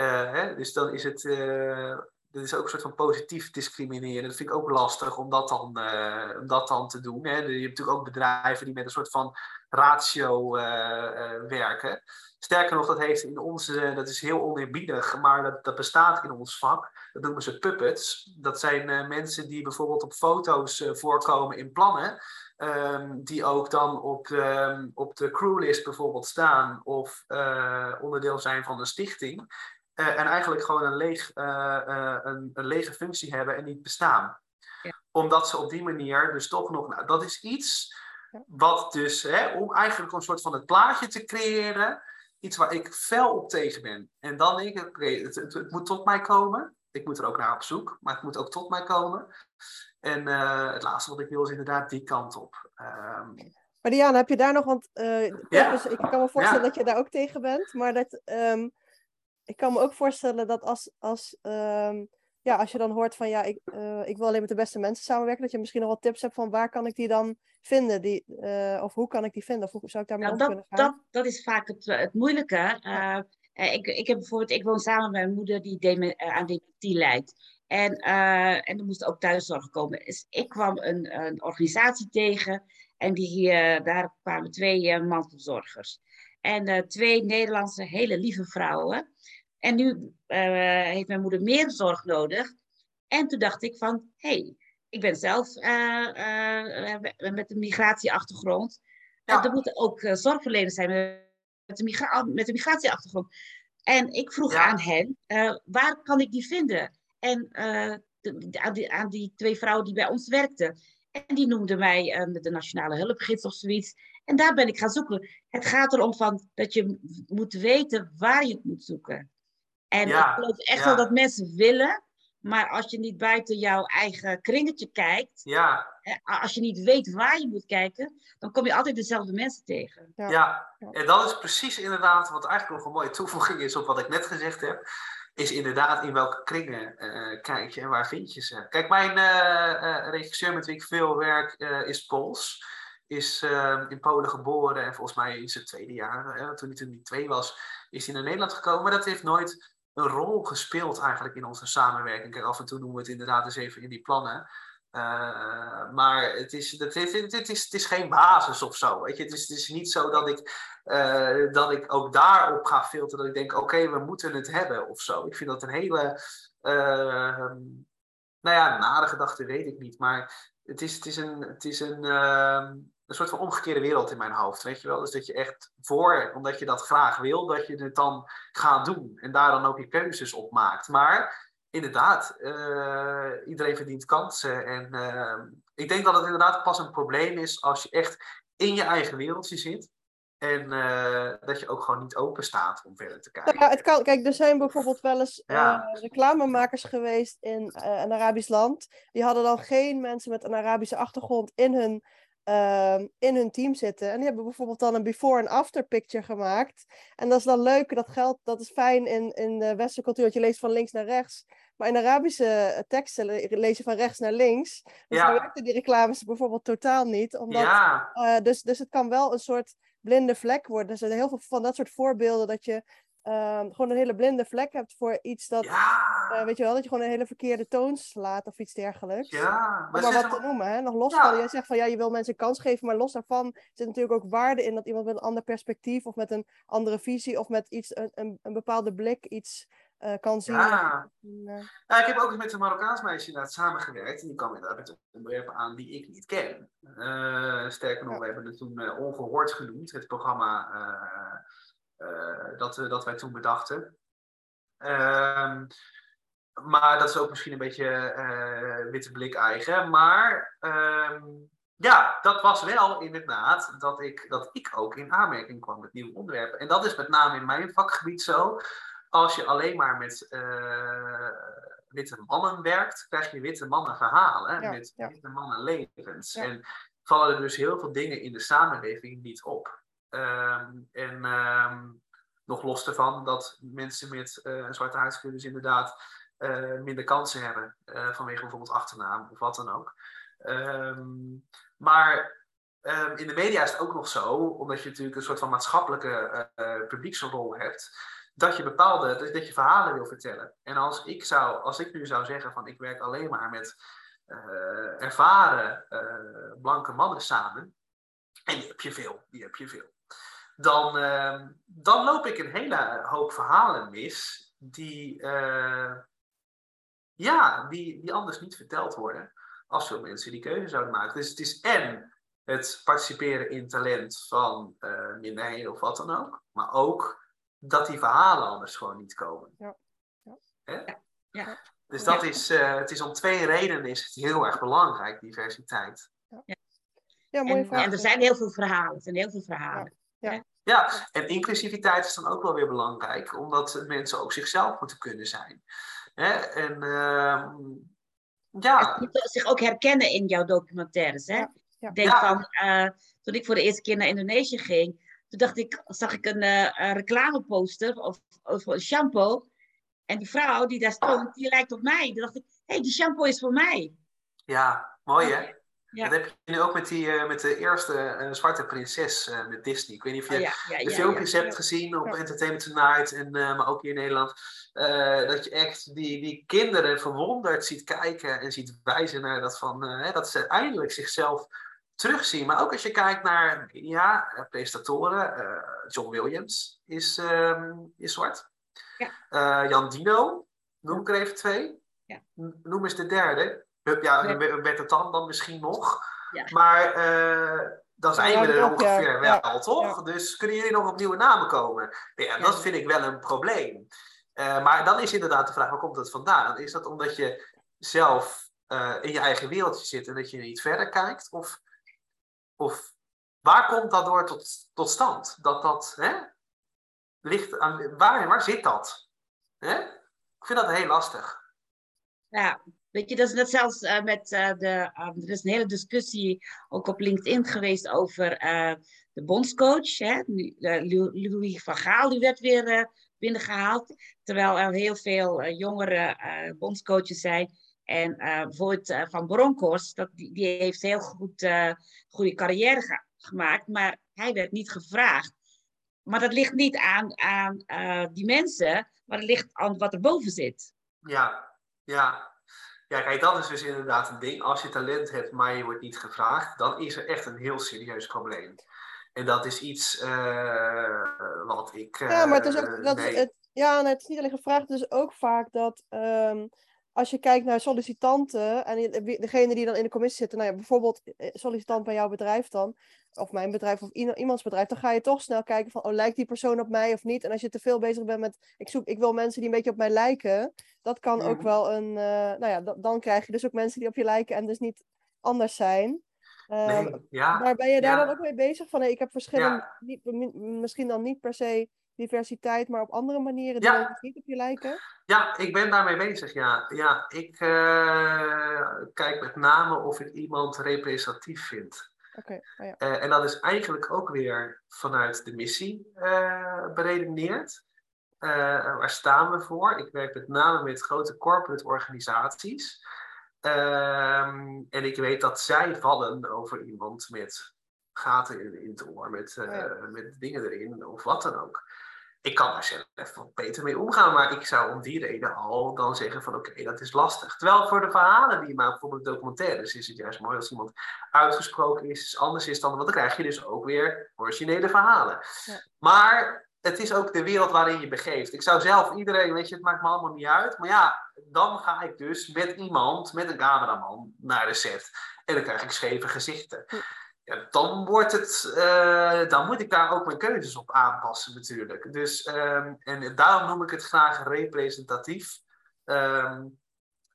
Uh, hè? Dus dan is het. Uh, dat is ook een soort van positief discrimineren. Dat vind ik ook lastig om dat dan, uh, om dat dan te doen. Hè? Je hebt natuurlijk ook bedrijven die met een soort van ratio werken. Sterker nog, dat heeft in onze, dat is heel oneerbiedig, maar dat, dat bestaat in ons vak. Dat noemen ze puppets. Dat zijn mensen die bijvoorbeeld op foto's voorkomen in plannen. Um, die ook dan op, um, op de crewlist bijvoorbeeld staan of onderdeel zijn van een stichting. Uh, en eigenlijk gewoon een, leeg, uh, een, een, lege functie hebben en niet bestaan. Ja. Omdat ze op die manier dus toch nog. Nou, dat is iets wat dus, hè, om eigenlijk een soort van het plaatje te creëren, iets waar ik fel op tegen ben. En dan denk ik, oké, okay, het, het, het, moet tot mij komen. Ik moet er ook naar op zoek, maar het moet ook tot mij komen. En uh, het laatste wat ik wil is inderdaad die kant op. Um, maar Diana, heb je daar nog, want uh, ja. dus ik kan me voorstellen ja. dat je daar ook tegen bent, maar dat, um, ik kan me ook voorstellen dat als, als, um, ja, als je dan hoort van ja, ik, uh, ik wil alleen met de beste mensen samenwerken, dat je misschien nog wat tips hebt van waar kan ik die dan vinden, die, uh, of hoe kan ik die vinden, of hoe zou ik daarmee nou, om dat, kunnen gaan? Dat, dat is vaak het, het moeilijke. Uh, ik, ik heb bijvoorbeeld, ik woon samen met mijn moeder die deme, aan dementie lijdt. En, en er moest ook thuiszorg komen. Dus ik kwam een, een organisatie tegen en die, daar kwamen twee mantelzorgers. En twee Nederlandse hele lieve vrouwen. En nu heeft mijn moeder meer zorg nodig. En toen dacht ik van, hé, hey, ik ben zelf uh, uh, met een migratieachtergrond. Ja. er moeten ook zorgverleners zijn met een, migra migratieachtergrond. En ik vroeg aan hen, waar kan ik die vinden? En de, aan, die, aan, die, twee vrouwen die bij ons werkten. En die noemden mij de Nationale Hulpgids of zoiets. En daar ben ik gaan zoeken. Het gaat erom van dat je moet weten waar je het moet zoeken. En ik geloof echt wel dat mensen willen, maar als je niet buiten jouw eigen kringetje kijkt, ja. als je niet weet waar je moet kijken, dan kom je altijd dezelfde mensen tegen. Ja, ja. en dat is precies inderdaad wat eigenlijk nog een mooie toevoeging is op wat ik net gezegd heb. Is inderdaad in welke kringen uh, kijk je en waar vind je ze. Kijk, mijn uh, uh, regisseur met wie ik veel werk is Pools. Is in Polen geboren en volgens mij in zijn tweede jaar, toen hij toen twee was, is hij naar Nederland gekomen. Maar dat heeft nooit een rol gespeeld eigenlijk in onze samenwerking. Kijk, af en toe doen we het inderdaad eens even in die plannen. Uh, maar het is, het, is, het, is, het is geen basis of zo. Weet je? Het, is, het is niet zo dat ik, uh, dat ik ook daarop ga filteren. Dat ik denk, oké, we moeten het hebben of zo. Ik vind dat een hele, uh, nou ja, nare gedachte weet ik niet. Maar het is, het is een, het is een, ehm, een soort van omgekeerde wereld in mijn hoofd, weet je wel. Dus dat je echt voor, omdat je dat graag wil, dat je het dan gaat doen. En daar dan ook je keuzes op maakt. Maar inderdaad, uh, iedereen verdient kansen. En uh, ik denk dat het inderdaad pas een probleem is als je echt in je eigen wereldje zit. En uh, dat je ook gewoon niet open staat om verder te kijken. Ja, het kan, kijk, er zijn bijvoorbeeld wel eens ja. reclamemakers geweest in een Arabisch land. Die hadden dan geen mensen met een Arabische achtergrond in hun uh, in hun team zitten. En die hebben bijvoorbeeld dan een before en after picture gemaakt. En dat is dan leuk, dat geldt, dat is fijn in, in de westerse cultuur, dat je leest van links naar rechts. Maar in Arabische eh, teksten lees je van rechts naar links. Dus ja. werkten die reclames bijvoorbeeld totaal niet. Omdat, ja. uh, dus, dus het kan wel een soort blinde vlek worden. Er zijn heel veel van dat soort voorbeelden dat je um, gewoon een hele blinde vlek hebt voor iets dat, ja. Uh, weet je wel, dat je gewoon een hele verkeerde toon slaat of iets dergelijks. Ja, maar, maar wat te noemen, hè? nog los ja. van, jij zegt van ja, je wil mensen een kans geven, maar los daarvan zit natuurlijk ook waarde in dat iemand met een ander perspectief of met een andere visie of met iets, een, een, een bepaalde blik iets uh, kan zien. Ja. Uh... Nou, ik heb ook eens met een Marokkaans meisje inderdaad samengewerkt. En die kwam inderdaad met onderwerpen aan die ik niet ken. Uh, sterker nog, ja. we hebben het toen Ongehoord genoemd, het programma dat, dat wij toen bedachten. Maar dat is ook misschien een beetje uh, witte blik eigen. Maar um, ja, dat was wel inderdaad dat ik, dat ik ook in aanmerking kwam met nieuwe onderwerpen. En dat is met name in mijn vakgebied zo. Als je alleen maar met uh, witte mannen werkt, krijg je witte mannen verhalen. Ja, met ja. witte mannen levens. Ja. En vallen er dus heel veel dingen in de samenleving niet op. Um, en um, nog los ervan dat mensen met uh, een zwarte huidskleur dus inderdaad uh, minder kansen hebben. Uh, vanwege bijvoorbeeld achternaam of wat dan ook. Um, maar in de media is het ook nog zo, omdat je natuurlijk een soort van maatschappelijke publieksrol hebt, dat je bepaalde, dat, je verhalen wil vertellen. En als ik, zou, als ik nu zou zeggen van ik werk alleen maar met ervaren blanke mannen samen, en die heb je veel, die heb je veel dan, uh, dan loop ik een hele hoop verhalen mis die, ja, die, die anders niet verteld worden als veel mensen die keuze zouden maken. Dus het is en het participeren in talent van uh, minderheden of wat dan ook, maar ook dat die verhalen anders gewoon niet komen. Ja. Ja. ja. Dus dat is, het is om twee redenen is het heel erg belangrijk, diversiteit. Ja, ja en, er zijn heel veel verhalen. Er zijn heel veel verhalen. Ja. Ja, en inclusiviteit is dan ook wel weer belangrijk, omdat mensen ook zichzelf moeten kunnen zijn. Hè? En uh, ja. Zich ook herkennen in jouw documentaires. Hè? Ja, ja. Denk ja. van, uh, toen ik voor de eerste keer naar Indonesië ging, toen dacht ik, zag ik een, uh, een reclameposter of, of een shampoo. En die vrouw die daar stond, die lijkt op mij. Toen dacht ik, hé, hey, die shampoo is voor mij. Ja, mooi hè? Ja. Dat heb je nu ook met, die, eh, met de eerste eh, zwarte prinses eh, met Disney. Ik weet niet of je Oh, ja, ja, de filmpjes hebt gezien op. Entertainment Tonight, en, maar ook hier in Nederland. dat je echt die, die kinderen verwonderd ziet kijken en ziet wijzen naar dat van hè, dat ze eindelijk zichzelf terugzien. Maar ook als je kijkt naar ja, presentatoren, John Williams is, ehm, is zwart. Ja. Jan Dino, noem ik er even twee. Noem eens de derde. Ja, Ja. Bert Tan dan misschien nog. Ja. Maar eh, dan zijn we er ongeveer Ja. wel, toch? Dus kunnen jullie nog op nieuwe namen komen? Ja, dat vind ik wel een probleem. Eh, maar dan is inderdaad de vraag, waar komt dat vandaan? Is dat omdat je zelf eh, in je eigen wereldje zit en dat je niet verder kijkt? Of, of waar komt dat door tot, tot stand? Dat dat, hè? Ligt aan, waar, waar zit dat? Hè? Ik vind dat heel lastig. Ja, weet je, dat is net zelfs eh, met eh, de. eh, er is een hele discussie ook op LinkedIn geweest over de bondscoach. Hè? Louis van Gaal, die werd weer eh, binnengehaald. Terwijl er heel veel jongere bondscoaches zijn. En bijvoorbeeld Van Bronckhorst, dat, die, die heeft heel goed goede carrière ge- gemaakt. Maar hij werd niet gevraagd. Maar dat ligt niet aan, aan die mensen, maar het ligt aan wat er boven zit. Ja, ja. Ja, kijk, dat is dus inderdaad een ding. Als je talent hebt, maar je wordt niet gevraagd, dan is er echt een heel serieus probleem. En dat is iets eh, wat ik. Ja, maar het is eh, ook. Dat, nee. het, ja, nee, het is niet alleen gevraagd. Het is ook vaak dat. ehm, als je kijkt naar sollicitanten en degene die dan in de commissie zitten, nou ja, bijvoorbeeld eh, sollicitant bij jouw bedrijf dan, of mijn bedrijf of iemands bedrijf, dan ga je toch snel kijken van, oh, lijkt die persoon op mij of niet? En als je te veel bezig bent met, ik zoek, ik wil mensen die een beetje op mij lijken, dat kan ook wel een, eh, nou ja, da- dan krijg je dus ook mensen die op je lijken en dus niet anders zijn. Nee, ja. maar ben je daar ja. dan ook mee bezig van, hey, ik heb verschillende, niet, misschien dan niet per se diversiteit, maar op andere manieren Ja. die dus niet op je lijken? Ja, ik ben daarmee bezig, ja. ja ik eh, kijk met name of ik iemand representatief vind. Oké, oh ja. Eh, en dat is eigenlijk ook weer vanuit de missie eh beredeneerd. Waar staan we voor? Ik werk met name met grote corporate organisaties. Ehm, en ik weet dat zij vallen over iemand met gaten in, in het oor, met, Oh ja. met dingen erin of wat dan ook. Ik kan daar zelf wat beter mee omgaan, maar ik zou om die reden al dan zeggen van oké, dat is lastig. Terwijl voor de verhalen die je maakt, bijvoorbeeld documentaires, is het juist mooi als iemand uitgesproken is, anders is dan, want dan krijg je dus ook weer originele verhalen. Ja. Maar het is ook de wereld waarin je begeeft. Ik zou zelf iedereen, weet je, het maakt me allemaal niet uit. Maar ja, dan ga ik dus met iemand, met een cameraman, naar de set. En dan krijg ik scheve gezichten. Dan wordt het, eh, dan moet ik daar ook mijn keuzes op aanpassen natuurlijk. Dus, ehm, en daarom noem ik het graag representatief. Ehm,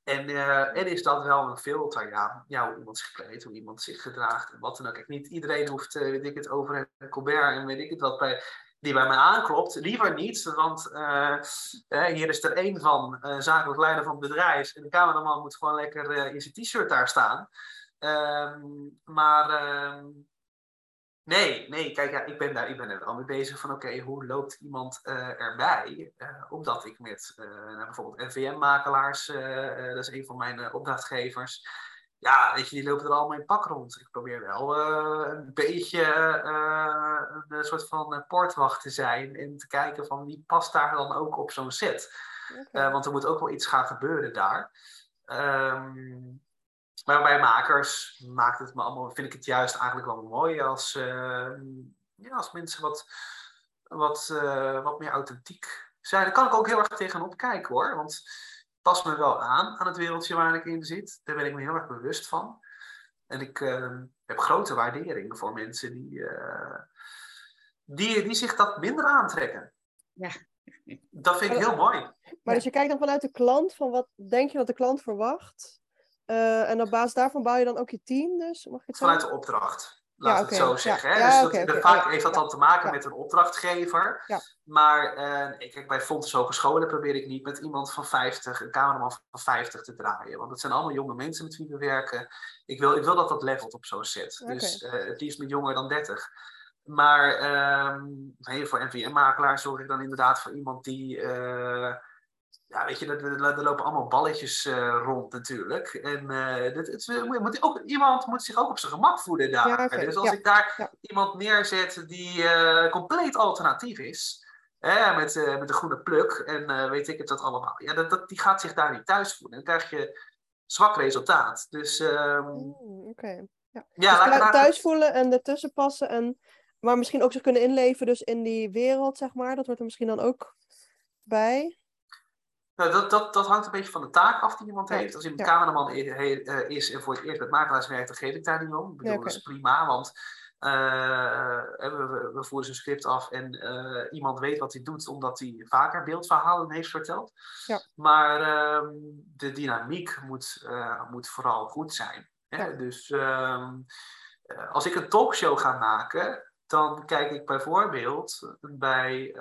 en, eh, en is dat wel een filter, ja, hoe iemand zich kleedt, hoe iemand zich gedraagt en wat dan ook. Kijk, niet iedereen hoeft, eh, weet ik het, over Colbert en weet ik het wat bij, die bij mij aanklopt. Liever niet, want hier is er één van, zakelijk leider van het bedrijf. En de cameraman moet gewoon lekker in zijn t-shirt daar staan. Ehm, maar ehm, nee, nee, kijk, ja, ik ben daar ik ben er wel mee bezig van, oké, hoe loopt iemand eh, erbij? Eh, omdat ik met eh, nou, bijvoorbeeld NVM-makelaars, dat is een van mijn opdrachtgevers, ja, weet je, die lopen er allemaal in pak rond. Ik probeer wel een beetje een soort van poortwacht te zijn en te kijken van wie past daar dan ook op zo'n set. Want er moet ook wel iets gaan gebeuren daar. Ehm, maar bij makers maakt het me allemaal, vind ik het juist eigenlijk wel mooi als, eh, ja, als mensen wat, wat, eh, wat meer authentiek zijn. Daar kan ik ook heel erg tegenop kijken hoor. Want het past me wel aan, aan het wereldje waar ik in zit. Daar ben ik me heel erg bewust van. En ik eh, heb grote waardering voor mensen die, eh, die, die zich dat minder aantrekken. Ja. Dat vind ik heel mooi. Maar dus je kijkt dan vanuit de klant, van wat denk je dat de klant verwacht? Eh, en op basis daarvan bouw je dan ook je team dus? Mag ik het zo Vanuit de opdracht. Laat Ja, ik het zo Ja. zeggen. Hè? Dus dat, vaak heeft dat dan te maken met een opdrachtgever. Maar ik- kijk, bij Fontes Hogescholen probeer ik niet met iemand van 50, een cameraman van 50 te draaien. Want het zijn allemaal jonge mensen met wie we werken. Ik wil, ik wil dat dat levelt op zo'n set. Dus eh, het liefst met jonger dan 30. Maar ehm, voor NVM-makelaar zorg ik dan inderdaad voor iemand die, ja, weet je, er, lopen allemaal balletjes uh, rond natuurlijk. En uh, het, het, moet ook, iemand moet zich ook op zijn gemak voelen daar. Ja, okay. Dus als ja. ik daar ja. iemand neerzet die uh, compleet alternatief is, hè, met, met een groene pluk en weet ik het dat allemaal, ja, dat, dat, die gaat zich daar niet thuis voelen. Dan krijg je zwak resultaat. Dus, um, mm, Oké. Ja. Ja, dus thuis voelen en ertussen passen en maar misschien ook zich kunnen inleven dus in die wereld, zeg maar. Dat wordt er misschien dan ook bij. Nou, dat, dat, dat hangt een beetje van de taak af die iemand heeft. Als iemand ja. cameraman is en voor het eerst met makelaars werkt, dan geef ik daar niet om. Ik bedoel, ja, okay. dat is prima, want uh, we, we, voeren zijn script af en uh, iemand weet wat hij doet, omdat hij vaker beeldverhalen heeft verteld. Ja. Maar uh, de dynamiek moet, moet vooral goed zijn. Hè? Dus ehm, als ik een talkshow ga maken, dan kijk ik bijvoorbeeld bij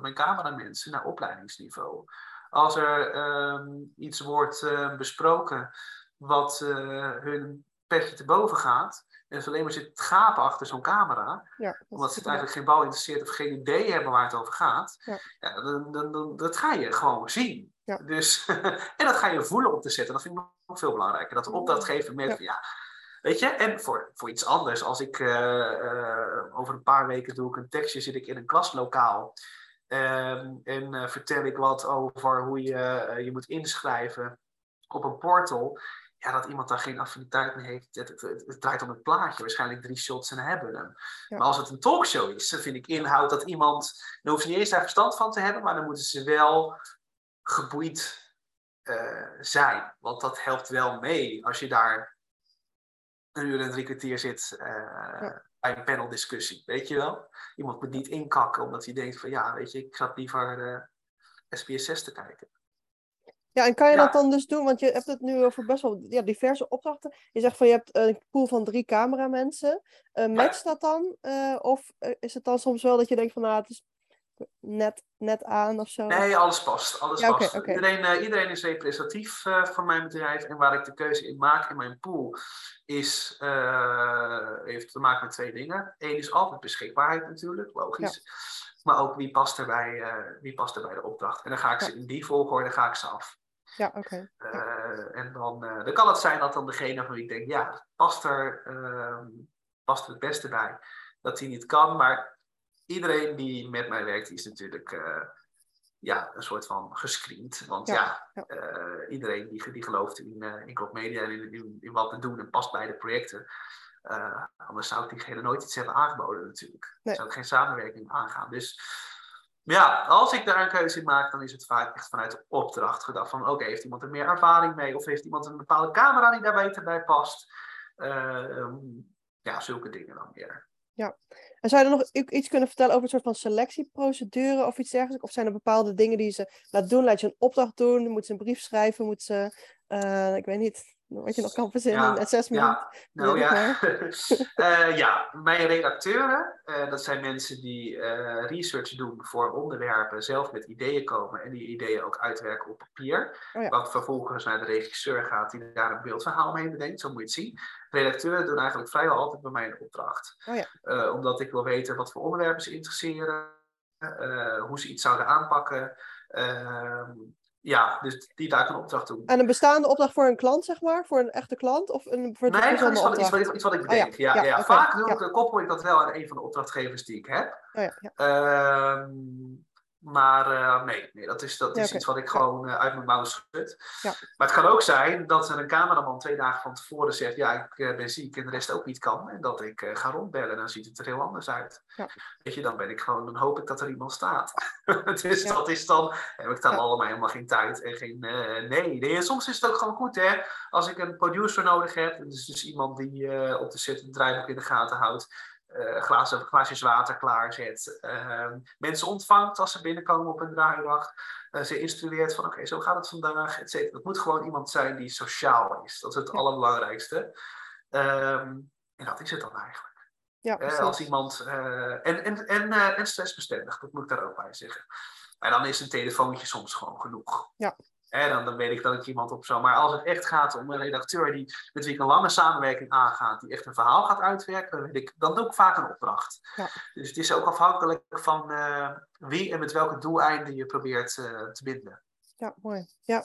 mijn cameramensen naar opleidingsniveau als er um, iets wordt uh, besproken wat uh, hun petje te boven gaat, en ze alleen maar zitten gapen achter zo'n camera, ja, omdat ze het eigenlijk geen bal interesseert of geen idee hebben waar het over gaat, ja. ja dan, dan, dan, dat ga je gewoon zien. Ja. Dus, en dat ga je voelen op te zetten. Dat vind ik nog veel belangrijker. Dat geven met, ja. Weet je, en voor, voor iets anders, als ik uh, over een paar weken doe ik een tekstje, zit ik in een klaslokaal. Um, en uh, vertel ik wat over hoe je uh, je moet inschrijven op een portal. Ja, dat iemand daar geen affiniteit mee heeft. Het, het, het, het draait om het plaatje. Waarschijnlijk drie shots en hebben hem. Ja. Maar als het een talkshow is, dan vind ik inhoud dat iemand. Dan hoeft niet eens daar verstand van te hebben, maar dan moeten ze wel geboeid uh, zijn. Want dat helpt wel mee als je daar een uur en drie kwartier zit. Ja bij een paneldiscussie, weet je wel? Iemand moet niet inkakken omdat hij denkt van ja, weet je, ik zat liever uh, SBS 6 te kijken. Ja, en kan je ja. dat dan dus doen? Want je hebt het nu over best wel ja, diverse opdrachten. Je zegt van je hebt een pool van drie cameramensen. Uh, matcht ja. dat dan? Of is het dan soms wel dat je denkt van nou, het is net, net aan of zo? Nee, alles past. Alles ja, past. Okay, okay. Iedereen, uh, iedereen is representatief uh, voor mijn bedrijf. En waar ik de keuze in maak in mijn pool, is, uh, heeft te maken met twee dingen. Eén is altijd beschikbaarheid natuurlijk, logisch. Ja. Maar ook wie past, er bij, wie past er bij de opdracht. En dan ga ik ze in die volgorde ga ik ze af. Ja, oké. Okay. en dan, dan kan het zijn dat dan degene van wie ik denk, ja, past er, ehm, past er het beste bij. Dat hij niet kan, maar iedereen die met mij werkt, is natuurlijk uh, ja, een soort van gescreend. Want ja. Uh, iedereen die, die gelooft in, uh, in Media en in, in, in, wat we doen en past bij de projecten. anders zou ik diegene nooit iets hebben aangeboden natuurlijk. Nee. Zou ik geen samenwerking aangaan. Dus ja, als ik daar een keuze in maak, dan is het vaak echt vanuit de opdracht gedacht. Van oké, okay, heeft iemand er meer ervaring mee? Of heeft iemand een bepaalde camera die daar beter bij past? Um, ja, zulke dingen dan meer. Ja, en zou je er nog iets kunnen vertellen over een soort van selectieprocedure of iets dergelijks? Of zijn er bepaalde dingen die ze laat doen? Laat je een opdracht doen? Moet ze een brief schrijven? Moet ze, uh, ik weet niet, wat je nog kan verzinnen, ja, een assessment? Ja, nou ja. uh, ja, mijn redacteuren, uh, dat zijn mensen die uh, research doen voor onderwerpen, zelf met ideeën komen en die ideeën ook uitwerken op papier. Oh ja. Wat vervolgens naar de regisseur gaat, die daar een beeldverhaal mee bedenkt, zo moet je het zien. Redacteuren doen eigenlijk vrijwel altijd bij mij een opdracht. Oh ja. omdat ik wil weten wat voor onderwerpen ze interesseren, hoe ze iets zouden aanpakken. Ehm, ja, dus die daar een opdracht doen. En een bestaande opdracht voor een klant, zeg maar? Voor een echte klant? Of een voor nee, iets, wat, iets, wat, iets wat ik bedenk. Oh, ja. Ja, ja. Vaak doe ik, koppel ik dat wel aan een van de opdrachtgevers die ik heb. Oh, ja, ja. Uh, maar uh, nee, nee, dat is, dat is okay. iets wat ik gewoon uh, uit mijn mouw schud. Ja. Maar het kan ook zijn dat er een cameraman twee dagen van tevoren zegt: Ja, ik uh, ben ziek en de rest ook niet kan. En dat ik ga rondbellen. Dan ziet het er heel anders uit. Ja. Weet je, dan ben ik gewoon, dan hoop ik dat er iemand staat. dus dat is dan, heb ik dan allemaal helemaal geen tijd en geen. nee, nee, soms is het ook gewoon goed, hè? Als ik een producer nodig heb, dus, dus iemand die op de set het draaiboek in de gaten houdt uh, glazen, glaasjes water klaarzet. Uh, mensen ontvangt als ze binnenkomen op een draaidag. Uh, ze instrueert van oké, okay, zo gaat het vandaag, et cetera. Het moet gewoon iemand zijn die sociaal is. Dat is het ja. allerbelangrijkste. Um, en dat is het dan eigenlijk. Ja, als iemand, en, en, en, en stressbestendig, dat moet ik daar ook bij zeggen. En dan is een telefoontje soms gewoon genoeg. Ja. Dan, dan weet ik dat ik iemand op zou. Maar als het echt gaat om een redacteur die, met wie ik een lange samenwerking aangaat, die echt een verhaal gaat uitwerken, dan, weet ik, dan doe ik vaak een opdracht. Ja. Dus het is ook afhankelijk van uh, wie en met welke doeleinden je probeert uh, te binden. Ja, mooi. Ja.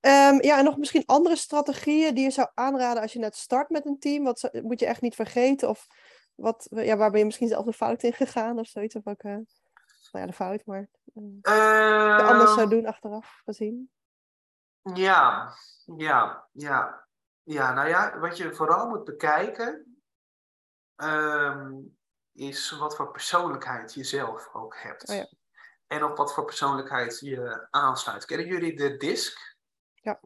Ehm, ja, en nog misschien andere strategieën die je zou aanraden als je net start met een team. Wat moet je echt niet vergeten? Of wat, ja, waar ben je misschien zelf de fout in gegaan of zoiets? Of ook, eh, nou ja, de fout, maar eh, anders zou Ehm, doen achteraf gezien. Ja, ja, ja. Ja, nou ja, wat je vooral moet bekijken, ehm, is wat voor persoonlijkheid je zelf ook hebt. Oh ja. En op wat voor persoonlijkheid je aansluit. Kennen jullie de DISC? Ja.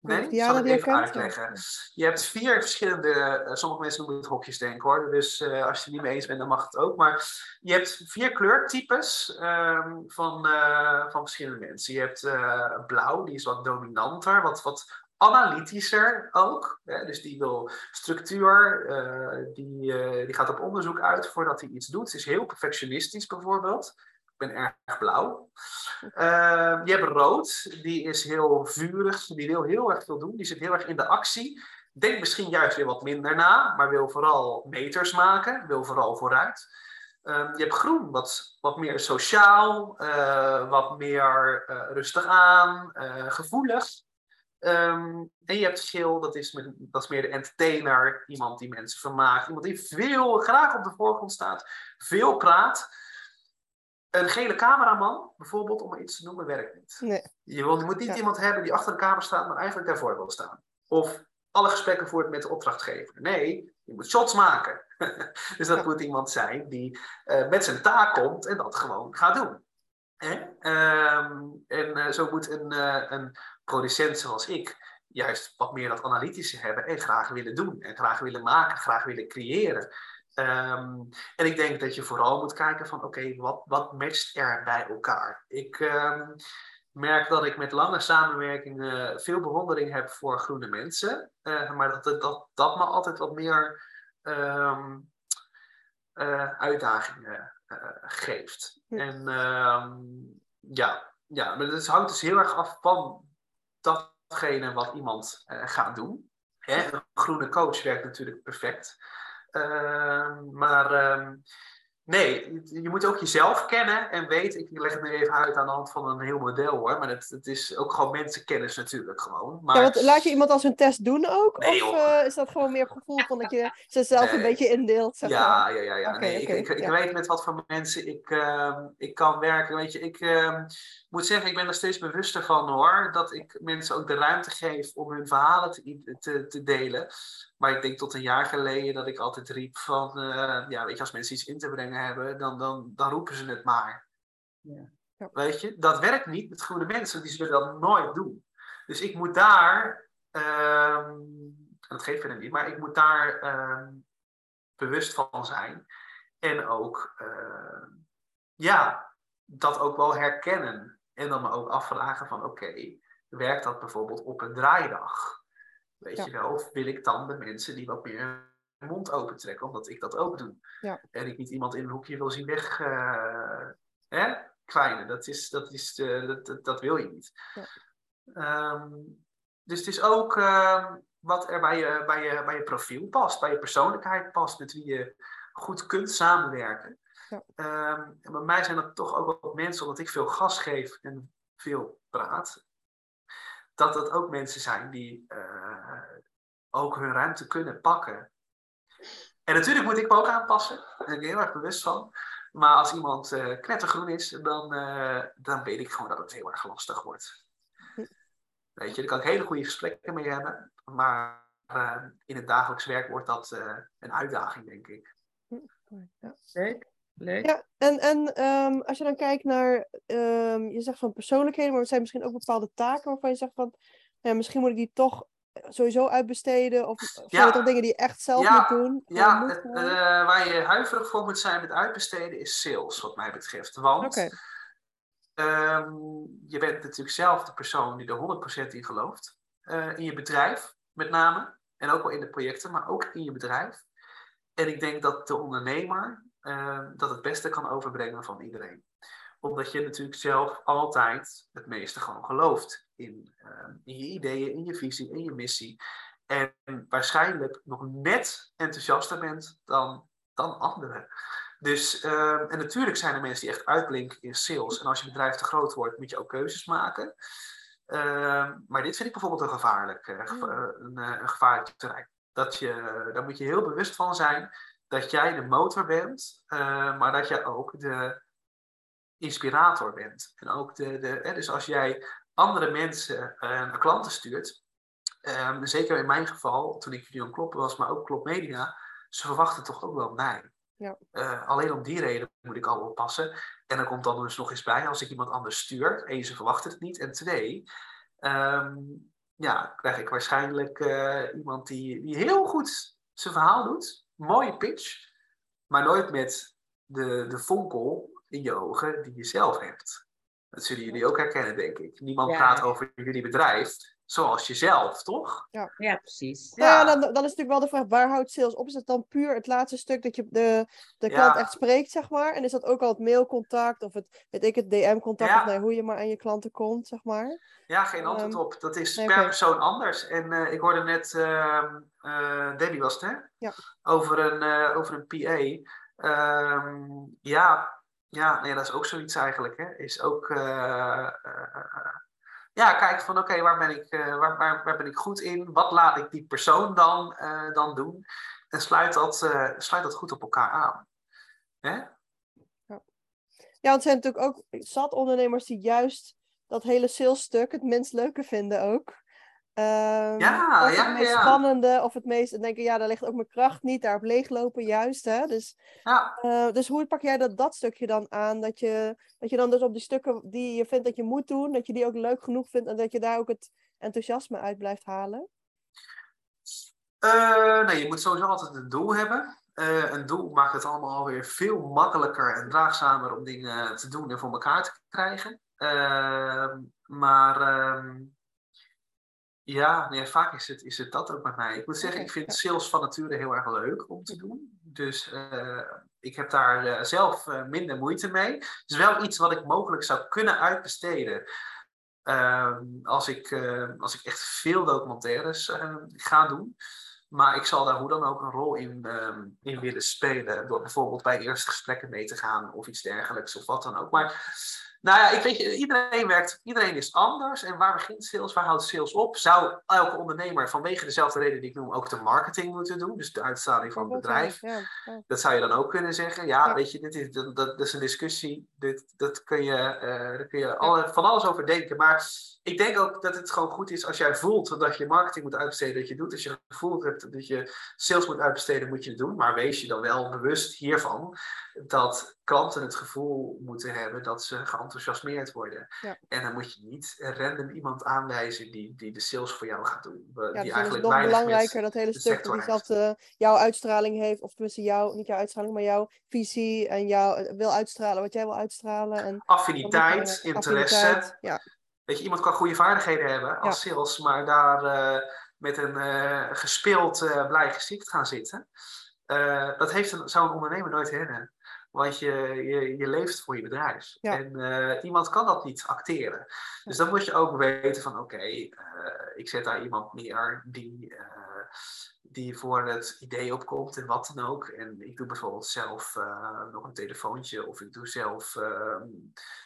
Nee, zal ik even uitleggen. Je hebt vier verschillende, eh, sommige mensen noemen het hokjes denk hoor. Dus eh, als je het niet mee eens bent, dan mag het ook. Maar je hebt vier kleurtypes ehm, van, eh, van verschillende mensen. Je hebt blauw, die is wat dominanter, wat, wat analytischer ook. Hè? Dus die wil structuur, die, die gaat op onderzoek uit voordat hij iets doet. Is heel perfectionistisch bijvoorbeeld. Ik ben erg blauw. Eh, je hebt rood, die is heel vurig, die wil heel erg veel doen, die zit heel erg in de actie. Denkt misschien juist weer wat minder na, maar wil vooral meters maken, wil vooral vooruit. Ehm, je hebt groen, wat, wat meer sociaal, eh, wat meer eh, rustig aan, eh, gevoelig. Ehm, en je hebt geel, dat is, met, dat is meer de entertainer, iemand die mensen vermaakt, iemand die veel, graag op de voorgrond staat, veel praat. Een gele cameraman, bijvoorbeeld, om maar iets te noemen, werkt niet. Nee. Je, wil, je moet niet Ja. iemand hebben die achter de camera staat, maar eigenlijk daarvoor wil staan. Of alle gesprekken voert met de opdrachtgever. Nee, je moet shots maken. dus dat Ja. moet iemand zijn die eh, met zijn taak komt en dat gewoon gaat doen. Ehm, en eh, zo moet een, eh, een producent zoals ik juist wat meer dat analytische hebben en graag willen doen. En graag willen maken, graag willen creëren. Ehm, en ik denk dat je vooral moet kijken van oké, wat, wat matcht er bij elkaar? Ik ehm, merk dat ik met lange samenwerkingen veel bewondering heb voor groene mensen. eh, maar dat, dat, dat, me altijd wat meer ehm, eh, uitdagingen eh, geeft. Ja. En ja, ja, maar het hangt dus heel erg af van datgene wat iemand gaat doen. Hè? Een groene coach werkt natuurlijk perfect. Ehm, maar ehm, nee, je, moet ook jezelf kennen en weten. Ik leg het nu even uit aan de hand van een heel model hoor. Maar het, het is ook gewoon mensenkennis natuurlijk gewoon. Maar, Ja, want laat je iemand als een test doen ook? Nee, of eh, is dat gewoon meer op gevoel van dat je ze zelf een beetje indeelt? Zeg maar? Ja, ja, ja. ja. Oké, nee, ik, ik, ik ja. weet met wat voor mensen ik, ehm, ik kan werken. Weet je, ik moet zeggen, ik ben er steeds bewuster van hoor. Dat ik mensen ook de ruimte geef om hun verhalen te, te, te delen. Maar ik denk tot een jaar geleden dat ik altijd riep van... eh, ja, weet je, als mensen iets in te brengen hebben, dan, dan, dan roepen ze het maar. Ja. Ja. Weet je, dat werkt niet met groene mensen. Die zullen dat nooit doen. Dus ik moet daar... ehm, dat geeft verder niet, maar ik moet daar... ehm, bewust van zijn. En ook, eh, ja, dat ook wel herkennen. En dan me ook afvragen van, oké, werkt dat bijvoorbeeld op een draaidag? Weet Ja. je wel, of wil ik dan de mensen die wat meer hun mond opentrekken, omdat ik dat ook doe. Ja. En ik niet iemand in een hoekje wil zien weg, eh, hè? kwijnen. Dat, is, dat, is, eh, dat, dat, dat wil je niet. Ja. Ehm, dus het is ook ehm, wat er bij je, bij, je, bij je profiel past, bij je persoonlijkheid past, met wie je goed kunt samenwerken. Ja. Ehm, en bij mij zijn dat toch ook wel mensen, omdat ik veel gas geef en veel praat, dat dat ook mensen zijn die eh, ook hun ruimte kunnen pakken. En natuurlijk moet ik me ook aanpassen, daar ben ik heel erg bewust van. Maar als iemand eh knettergroen is, dan, eh, dan weet ik gewoon dat het heel erg lastig wordt. Weet je, daar kan ik hele goede gesprekken mee hebben. Maar eh, in het dagelijks werk wordt dat eh, een uitdaging, denk ik. Ja. Leuk. Ja, en, en ehm, als je dan kijkt naar, ehm, je zegt van persoonlijkheden, maar er zijn misschien ook bepaalde taken waarvan je zegt van, ja, misschien moet ik die toch sowieso uitbesteden, of, of zijn er toch dingen die je echt zelf Ja, moet doen? of Ja, moet het, eh, waar je huiverig voor moet zijn met uitbesteden is sales, wat mij betreft. Want ehm, je bent natuurlijk zelf de persoon die er 100% in gelooft. Eh, in je bedrijf, met name. En ook wel in de projecten, maar ook in je bedrijf. En ik denk dat de ondernemer eh, dat het beste kan overbrengen van iedereen. Omdat je natuurlijk zelf altijd het meeste gewoon gelooft in, eh, in je ideeën, in je visie, in je missie. En waarschijnlijk nog net enthousiaster bent dan, dan anderen. Dus, ehm, en natuurlijk zijn er mensen die echt uitblinken in sales. En als je bedrijf te groot wordt, moet je ook keuzes maken. Ehm, maar dit vind ik bijvoorbeeld een gevaarlijk, uh, een, een, gevaarlijk terrein. Dat je, daar moet je heel bewust van zijn dat jij de motor bent, maar dat jij ook de inspirator bent. En ook de, de, hè, dus als jij andere mensen naar klanten stuurt, um, zeker in mijn geval, toen ik Video Kloppen was, maar ook Klop Media, ze verwachten toch ook wel mij. Ja. Uh, alleen om die reden moet ik al oppassen. En er komt dan dus nog eens bij, als ik iemand anders stuur, één, ze verwachten het niet, en twee, um, ja, krijg ik waarschijnlijk iemand die, die heel goed zijn verhaal doet, mooie pitch, maar nooit met de, de vonkel in je ogen die je zelf hebt. Dat zullen jullie ook herkennen, denk ik. Niemand praat over jullie bedrijf zoals jezelf, toch? Ja, ja precies. Nou ja, dan, dan is natuurlijk wel de vraag, waar houdt sales op? Is het dan puur het laatste stuk dat je de, de klant echt spreekt, zeg maar? En is dat ook al het mailcontact of het, weet ik, het DM-contact, of nee, hoe je maar aan je klanten komt, zeg maar? Ja, geen antwoord um, op. Dat is per persoon anders. En uh, ik hoorde net, uh, uh, Debbie was het, hè? Ja. Over een, over een PA. Um, ja, ja, nee, dat is ook zoiets eigenlijk, hè? Is ook ja, kijk van oké, waar, ben ik, uh, waar, waar, waar, ben ik goed in? Wat laat ik die persoon dan, uh, dan doen? En sluit dat, uh, sluit dat goed op elkaar aan. Hè? Ja. ja, want zijn natuurlijk ook zat ondernemers die juist dat hele salesstuk het minst leuke vinden ook. Um, ja, of ja, het meest ja. spannende, of het meest denken, ja, daar ligt ook mijn kracht niet, daarop leeglopen juist. Hè? Dus, ja. uh, dus hoe pak jij dat, dat stukje dan aan? Dat je, dat je dan dus op die stukken die je vindt dat je moet doen, dat je die ook leuk genoeg vindt en dat je daar ook het enthousiasme uit blijft halen? Uh, nee, je moet sowieso altijd een doel hebben. Uh, een doel maakt het allemaal alweer veel makkelijker en draagzamer om dingen te doen en voor elkaar te krijgen. Ehm, maar ehm, ja, nee, vaak is het, is het dat ook bij mij. Ik moet zeggen, ik vind sales van nature heel erg leuk om te doen. Dus uh, ik heb daar uh, zelf uh, minder moeite mee. Het is wel iets wat ik mogelijk zou kunnen uitbesteden. Ehm, als, ik, als ik echt veel documentaires ga doen. Maar ik zal daar hoe dan ook een rol in, um, in willen spelen. Door bijvoorbeeld bij eerste gesprekken mee te gaan of iets dergelijks of wat dan ook. Maar nou ja, ik weet, iedereen werkt, iedereen is anders. En waar begint sales? Waar houdt sales op? Zou elke ondernemer vanwege dezelfde reden die ik noem ook de marketing moeten doen? Dus de uitstraling van het bedrijf. Ja, ja. Dat zou je dan ook kunnen zeggen. Ja, ja. weet je, dit is, dat, dat, is een discussie. Dit, dat kun je, uh, daar kun je alle, van alles over denken. Maar ik denk ook dat het gewoon goed is als jij voelt dat je marketing moet uitbesteden, dat je doet. Als je voelt dat je sales moet uitbesteden, moet je het doen. Maar wees je dan wel bewust hiervan dat klanten het gevoel moeten hebben dat ze geenthousiasmeerd worden. Ja. En dan moet je niet random iemand aanwijzen die, die de sales voor jou gaat doen. Ja, die dus eigenlijk is nog belangrijker dat hele stuk die zelf uh, jouw uitstraling heeft, of tenminste jouw, niet jouw uitstraling, maar jouw visie en jou wil uitstralen wat jij wil uitstralen. En affiniteit, interesse. Affiniteit, ja. Weet je, iemand kan goede vaardigheden hebben als ja. sales, maar daar uh, met een uh, gespeeld uh, blij gezicht gaan zitten. dat heeft een, zou een ondernemer nooit herinneren. Want je, je, je leeft voor je bedrijf. Ja. En iemand kan dat niet acteren. Dus dan moet je ook weten van oké, okay, ik zet daar iemand neer die die voor het idee opkomt en wat dan ook. En ik doe bijvoorbeeld zelf nog een telefoontje of ik doe zelf uh,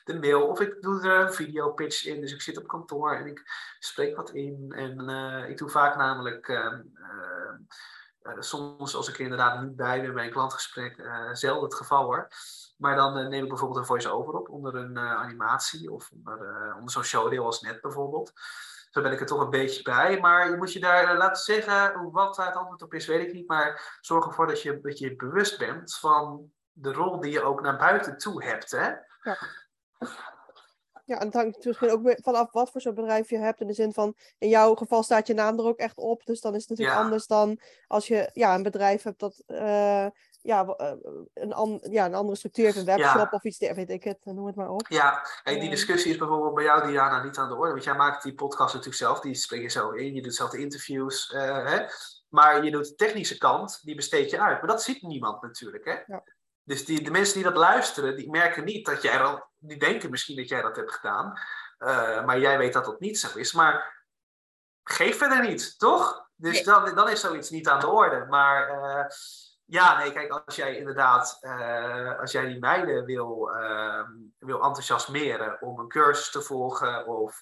de mail of ik doe er een videopitch in. Dus ik zit op kantoor en ik spreek wat in. En ik doe vaak namelijk, ehm, soms als ik er inderdaad niet bij ben bij een klantgesprek, zelden het geval hoor. Maar dan neem ik bijvoorbeeld een voice-over op onder een animatie of onder, onder zo'n showdeel als net bijvoorbeeld zo ben ik er toch een beetje bij. Maar je moet je daar laten zeggen, wat daar het antwoord op is, weet ik niet. Maar zorg ervoor dat je, dat je bewust bent van de rol die je ook naar buiten toe hebt. Hè? Ja. Ja, en het hangt misschien ook vanaf wat voor soort bedrijf je hebt. In de zin van, in jouw geval staat je naam er ook echt op. Dus dan is het natuurlijk Ja. anders dan als je ja, een bedrijf hebt dat eh, ja, eh, een, an, ja, een andere structuur heeft, een webshop Ja. of iets, weet ik het, noem het maar op. Ja, en die Ja. discussie is bijvoorbeeld bij jou, Diana, niet aan de orde. Want jij maakt die podcast natuurlijk zelf, die spreek je zo in. Je doet zelf de interviews. eh, hè? Maar je doet de technische kant, die besteed je uit. Maar dat ziet niemand natuurlijk. Hè? Ja. Dus die, de mensen die dat luisteren, die merken niet dat jij dat... Die denken misschien dat jij dat hebt gedaan. eh, maar jij weet dat dat niet zo is. Maar geef verder niet, toch? Dus Nee. dan, dan is zoiets niet aan de orde. Maar... eh, Ja, nee, kijk, als jij inderdaad, uh, als jij die meiden wil, uh, wil enthousiasmeren om een cursus te volgen of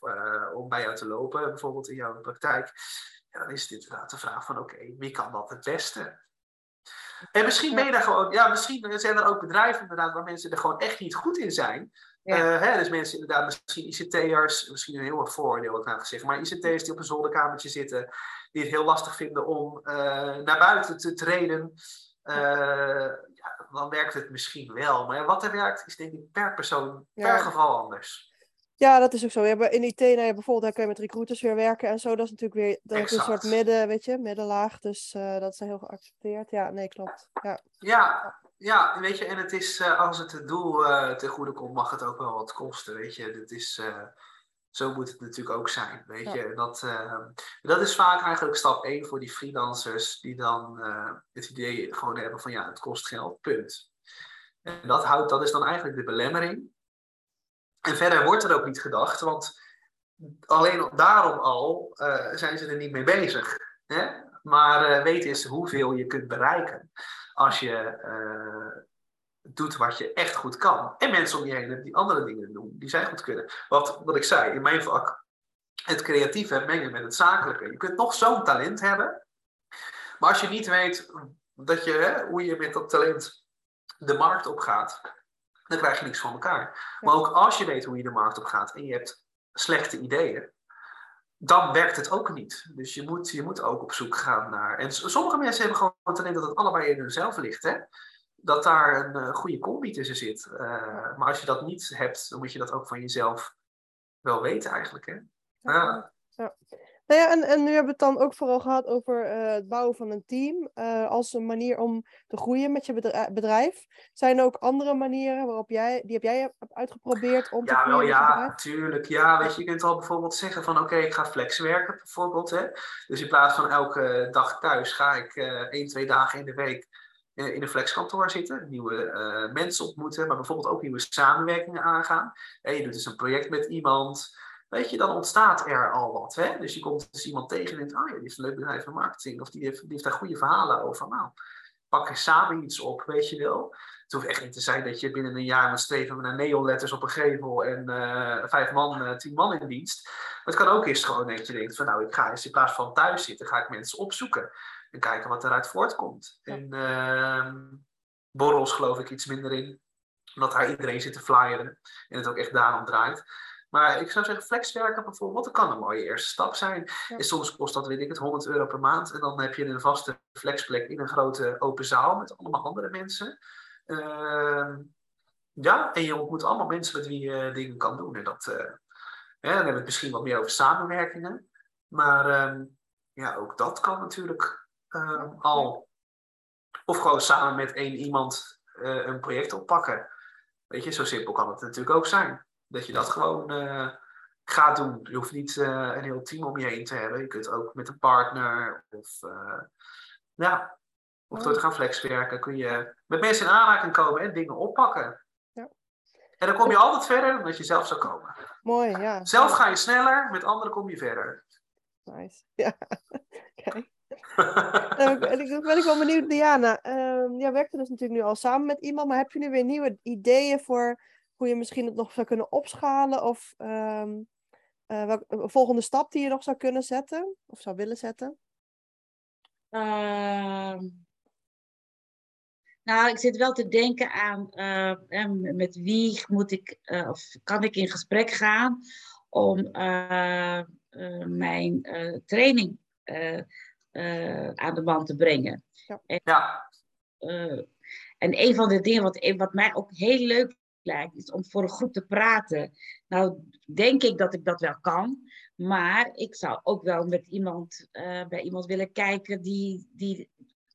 om bij jou te lopen, bijvoorbeeld in jouw praktijk, ja, dan is het inderdaad de vraag van, oké, okay, wie kan dat het beste? En misschien ben je daar gewoon, ja, misschien zijn er ook bedrijven inderdaad waar mensen er gewoon echt niet goed in zijn. Ja. hè, dus mensen inderdaad, misschien ICT'ers, misschien een heel erg voordeel, ik nou gezegd, maar ICT'ers die op een zolderkamertje zitten, die het heel lastig vinden om naar buiten te treden. Uh, ja, dan werkt het misschien wel. Maar wat er werkt, is denk ik per persoon, per ja. geval anders. Ja, dat is ook zo. Ja, in IT, nou ja, bijvoorbeeld, daar kun je met recruiters weer werken en zo. Dat is natuurlijk weer dat is een soort midden, weet je, middenlaag. Dus uh, dat is heel geaccepteerd. Ja, nee, klopt. Ja, ja, ja weet je, en het is, uh, als het het doel uh, ten goede komt, mag het ook wel wat kosten, weet je. Dat is zo moet het natuurlijk ook zijn. Weet ja. je? Dat, dat is vaak eigenlijk stap 1 voor die freelancers die dan het idee gewoon hebben van ja, het kost geld, punt. En dat, houdt, dat is dan eigenlijk de belemmering. En verder wordt er ook niet gedacht, want alleen daarom al uh, zijn ze er niet mee bezig. Hè? Maar weet eens hoeveel je kunt bereiken als je doet wat je echt goed kan. En mensen om je heen die andere dingen doen, die zij goed kunnen. Wat, wat ik zei, in mijn vak, het creatieve mengen met het zakelijke. Je kunt nog zo'n talent hebben, maar als je niet weet dat je, hè, hoe je met dat talent de markt op gaat, dan krijg je niks van elkaar. Maar ook als je weet hoe je de markt op gaat en je hebt slechte ideeën, dan werkt het ook niet. Dus je moet, je moet ook op zoek gaan naar. En sommige mensen hebben gewoon talent dat het allebei in hunzelf ligt. Hè? dat daar een uh, goede combi tussen zit. Uh, maar als je dat niet hebt, dan moet je dat ook van jezelf wel weten eigenlijk. Hè? Ja. ja. Nou ja, en, en nu hebben we het dan ook vooral gehad over uh, het bouwen van een team als een manier om te groeien met je bedrijf. Zijn er ook andere manieren waarop jij, die heb jij hebt uitgeprobeerd om te ja, groeien? Wel, ja, tuurlijk. Ja, weet je, je kunt al bijvoorbeeld zeggen van oké, ik ga flex werken bijvoorbeeld. Hè? Dus in plaats van elke dag thuis ga ik één, twee dagen in de week in een flexkantoor zitten, nieuwe uh, mensen ontmoeten, maar bijvoorbeeld ook nieuwe samenwerkingen aangaan. En je doet dus een project met iemand, weet je, dan ontstaat er al wat. Hè? Dus je komt dus iemand tegen en denkt, oh ja, die heeft een leuk bedrijf van marketing, of die heeft, die heeft daar goede verhalen over. Nou, pak er samen iets op, weet je wel. Het hoeft echt niet te zijn dat je binnen een jaar moet streven met neonletters op een gevel en uh, vijf man, uh, tien man in dienst. Maar het kan ook eens gewoon dat je denkt van nou, ik ga eens in plaats van thuis zitten, ga ik mensen opzoeken en kijken wat eruit voortkomt. En uh, borrels geloof ik iets minder in. Omdat daar iedereen zit te flyeren. En het ook echt daarom draait. Maar ik zou zeggen, flexwerken bijvoorbeeld, dat kan een mooie eerste stap zijn. En soms kost dat, weet ik het, 100 euro per maand. En dan heb je een vaste flexplek in een grote open zaal met allemaal andere mensen. Uh, ja, en je ontmoet allemaal mensen met wie je dingen kan doen. En dat, uh, dan hebben we het misschien wat meer over samenwerkingen. Maar uh, ja, ook dat kan natuurlijk uh, al. Of gewoon samen met één iemand uh, een project oppakken. Weet je, zo simpel kan het natuurlijk ook zijn. Dat je dat gewoon uh, gaat doen. Je hoeft niet een heel team om je heen te hebben. Je kunt ook met een partner of ja, of door te gaan flexwerken kun je met mensen in aanraking komen en dingen oppakken. Ja. En dan kom je altijd verder dan dat je zelf zou komen. Mooi, ja. Zelf ga je sneller, met anderen kom je verder. Nice. Ja, oké. En ik ben ik wel benieuwd, Diana. Uh, jij werkte dus natuurlijk nu al samen met iemand, maar heb je nu weer nieuwe ideeën voor hoe je misschien het nog zou kunnen opschalen? Of um, uh, welke volgende stap die je nog zou kunnen zetten of zou willen zetten? Uh, nou, ik zit wel te denken aan uh, met wie moet ik uh, of kan ik in gesprek gaan om uh, mijn training uh, aan de man te brengen. Ja. En, uh, en een van de dingen wat, wat mij ook heel leuk lijkt, is om voor een groep te praten. Nou, denk ik dat ik dat wel kan. Maar ik zou ook wel met iemand, uh, bij iemand willen kijken die, die,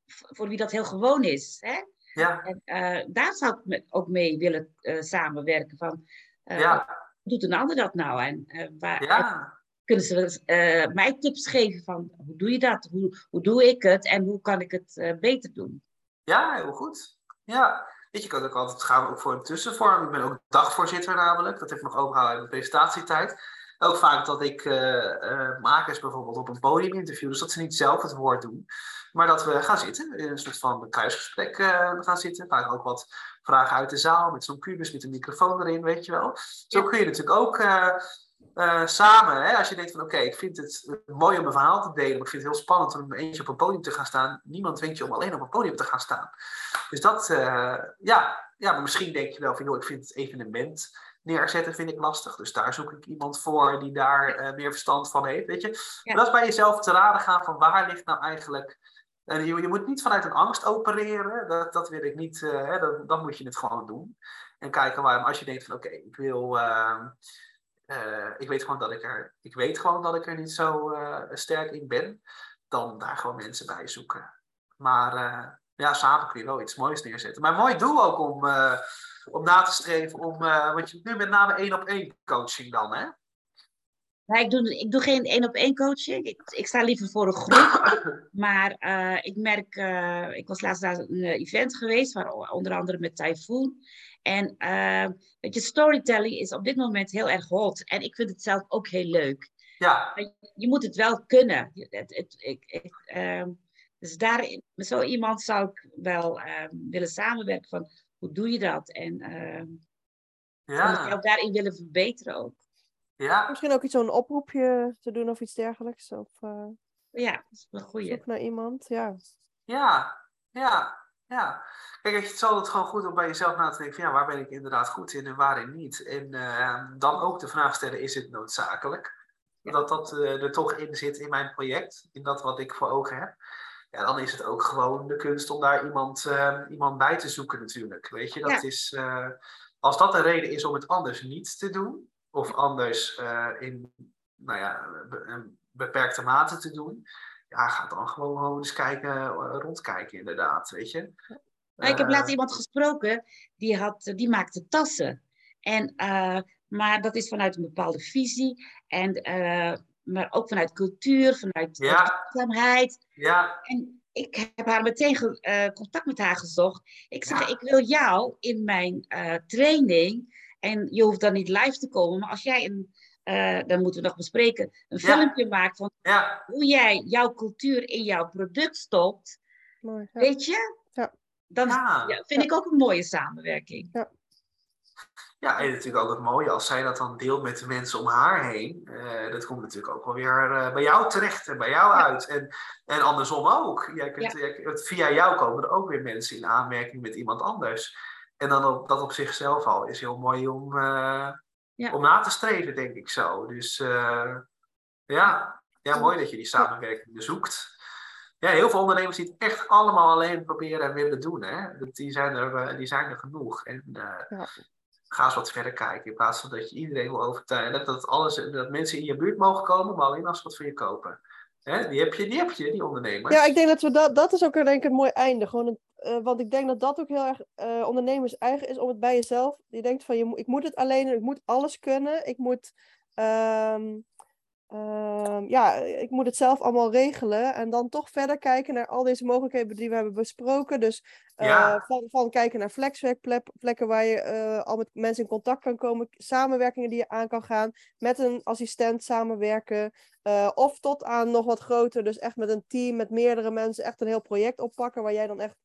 voor wie dat heel gewoon is. Hè? Ja. En, daar zou ik ook mee willen samenwerken. Van, ja. Doet een ander dat nou? En, waar, ja kunnen ze mij tips geven van hoe doe je dat? Hoe, hoe doe ik het? En hoe kan ik het beter doen? Ja, heel goed. Ja, weet je, kan ook altijd gaan ook voor een tussenvorm. Ik ben ook dagvoorzitter namelijk. Dat ik nog overgehouden in de presentatietijd. ook vaak dat ik uh, makers bijvoorbeeld op een podium interview, dus dat ze niet zelf het woord doen, maar dat we gaan zitten, in een soort van kruisgesprek gaan zitten. Vaak ook wat vragen uit de zaal met zo'n kubus met een microfoon erin, weet je wel. Zo kun je natuurlijk ook uh, samen, hè, als je denkt van oké, ik vind het mooi om mijn verhaal te delen, maar ik vind het heel spannend om eentje op een podium te gaan staan. Niemand dwingt je om alleen op een podium te gaan staan. Dus dat, uh, ja, ja, maar misschien denk je wel van joh, ik vind het evenement neerzetten vind ik lastig. Dus daar zoek ik iemand voor die daar uh, meer verstand van heeft, weet je. Maar dat is bij jezelf te raden gaan van waar ligt nou eigenlijk... Je, je, moet niet vanuit een angst opereren, dat, dat wil ik niet, hè, dat, dan moet je het gewoon doen. En kijken waarom, als je denkt van oké, ik wil ehm, uh, ik, weet gewoon dat ik, er, ik weet gewoon dat ik er niet zo uh, sterk in ben. Dan daar gewoon mensen bij zoeken. Maar uh, ja, samen kun je wel iets moois neerzetten. Maar mooi doel ook om, om na te streven. Om, want je nu met name één op één coaching dan, hè? Nee, ik doe, ik doe geen één op één coaching. Ik, ik sta liever voor een groep. maar ik merk, ik was laatst naar een event geweest, waar, onder andere met Typhoon. En uh, weet je, storytelling is op dit moment heel erg hot. En ik vind het zelf ook heel leuk. Ja. Je moet het wel kunnen. Het, het, ik, uh, dus daar, met zo iemand zou ik wel uh, willen samenwerken. Van hoe doe je dat? En ehm, ja. ook daarin willen verbeteren ook. Ja. Misschien ook iets zo'n oproepje te doen of iets dergelijks. Of, eh, ja, dat is een goede. Zoek naar iemand, ja. Ja, ja. Ja, kijk, het is altijd gewoon goed om bij jezelf na te denken van ja, waar ben ik inderdaad goed in en waarin niet. En uh, dan ook de vraag stellen, is het noodzakelijk? Dat dat uh, er toch in zit in mijn project, in dat wat ik voor ogen heb. Ja, dan is het ook gewoon de kunst om daar iemand, uh, iemand bij te zoeken natuurlijk. Weet je, dat ja. is, als dat een reden is om het anders niet te doen, of anders in nou ja, een beperkte mate te doen, ja, ga dan gewoon, gewoon eens kijken, eh, rondkijken inderdaad, weet je. Ik heb laatst eh, iemand gesproken, die, had, die maakte tassen. En, uh, maar dat is vanuit een bepaalde visie. En, uh, maar ook vanuit cultuur, vanuit duurzaamheid. Ja. En ik heb haar meteen uh, contact met haar gezocht. Ik zeg, ja. ik wil jou in mijn training. En je hoeft dan niet live te komen. Maar als jij een uh, dan moeten we nog bespreken, een ja. filmpje maakt van ja. hoe jij jouw cultuur in jouw product stopt. Mooi, ja. Weet je? Dan vind ik ook een mooie samenwerking. Ja. Ja, en natuurlijk ook het mooie als zij dat dan deelt met de mensen om haar heen. Uh, dat komt natuurlijk ook wel weer uh, bij jou terecht en bij jou uit. En, en andersom ook. Jij kunt, jij, via jou komen er ook weer mensen in aanmerking met iemand anders. En dan op, dat op zichzelf al is heel mooi om, uh, ja. om na te streven, denk ik zo. Dus uh, ja. ja, mooi dat je die samenwerking zoekt. Ja, heel veel ondernemers die het echt allemaal alleen proberen en willen doen. Hè? Die, zijn er, die zijn er genoeg. En uh, ja. ga eens wat verder kijken. In plaats van dat je iedereen wil overtuigen. Dat, alles, dat mensen in je buurt mogen komen, maar alleen als ze wat voor je kopen. Hè? Die, heb je, die heb je, die ondernemers. Ja, ik denk dat we dat, dat is ook denk ik een mooi einde. Gewoon een, uh, want ik denk dat dat ook heel erg uh, ondernemers eigen is om het bij jezelf. Je denkt van, je, ik moet het alleen, ik moet alles kunnen. Ik moet, um, um, ja, ik moet het zelf allemaal regelen. En dan toch verder kijken naar al deze mogelijkheden die we hebben besproken. Dus uh, ja. van, van kijken naar flexwerkplekken waar je al met mensen in contact kan komen. Samenwerkingen die je aan kan gaan. Met een assistent samenwerken. Of tot aan nog wat groter, dus echt met een team, met meerdere mensen, echt een heel project oppakken, waar jij dan echt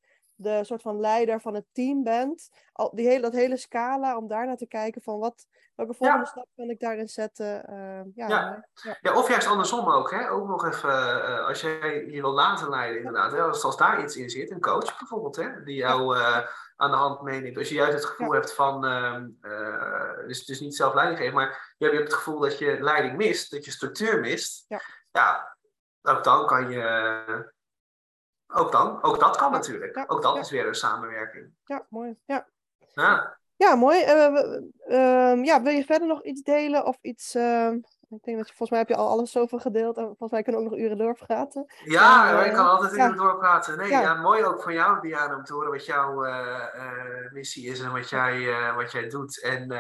de soort van leider van het team bent. Al, die hele, dat hele scala, om daar naar te kijken van wat, welke volgende ja. stap kan ik daarin zetten. Uh, ja, ja. Ja. ja, of juist andersom ook. Hè? Ook nog even, uh, als jij je wil laten leiden inderdaad. Hè? Als, als daar iets in zit, een coach bijvoorbeeld, hè? die jou aan de hand meeneemt. Als je juist het gevoel hebt van, ehm, dus, dus niet zelf leiding geven, maar je hebt het gevoel dat je leiding mist, dat je structuur mist. Ja, ja ook dan kan je ook dan, ook dat kan natuurlijk. Ja, ook dat ja. is weer een samenwerking. Ja, mooi. Ja, ja. ja mooi. Uh, uh, ja, wil je verder nog iets delen of iets... Uh, ik denk dat je, volgens mij heb je al alles zoveel gedeeld. En volgens mij kunnen we ook nog uren doorpraten. Ja, ik kan altijd uren doorpraten. Nee, ja. mooi ook van jou, Diana, om te horen wat jouw missie is en wat jij, wat jij doet. En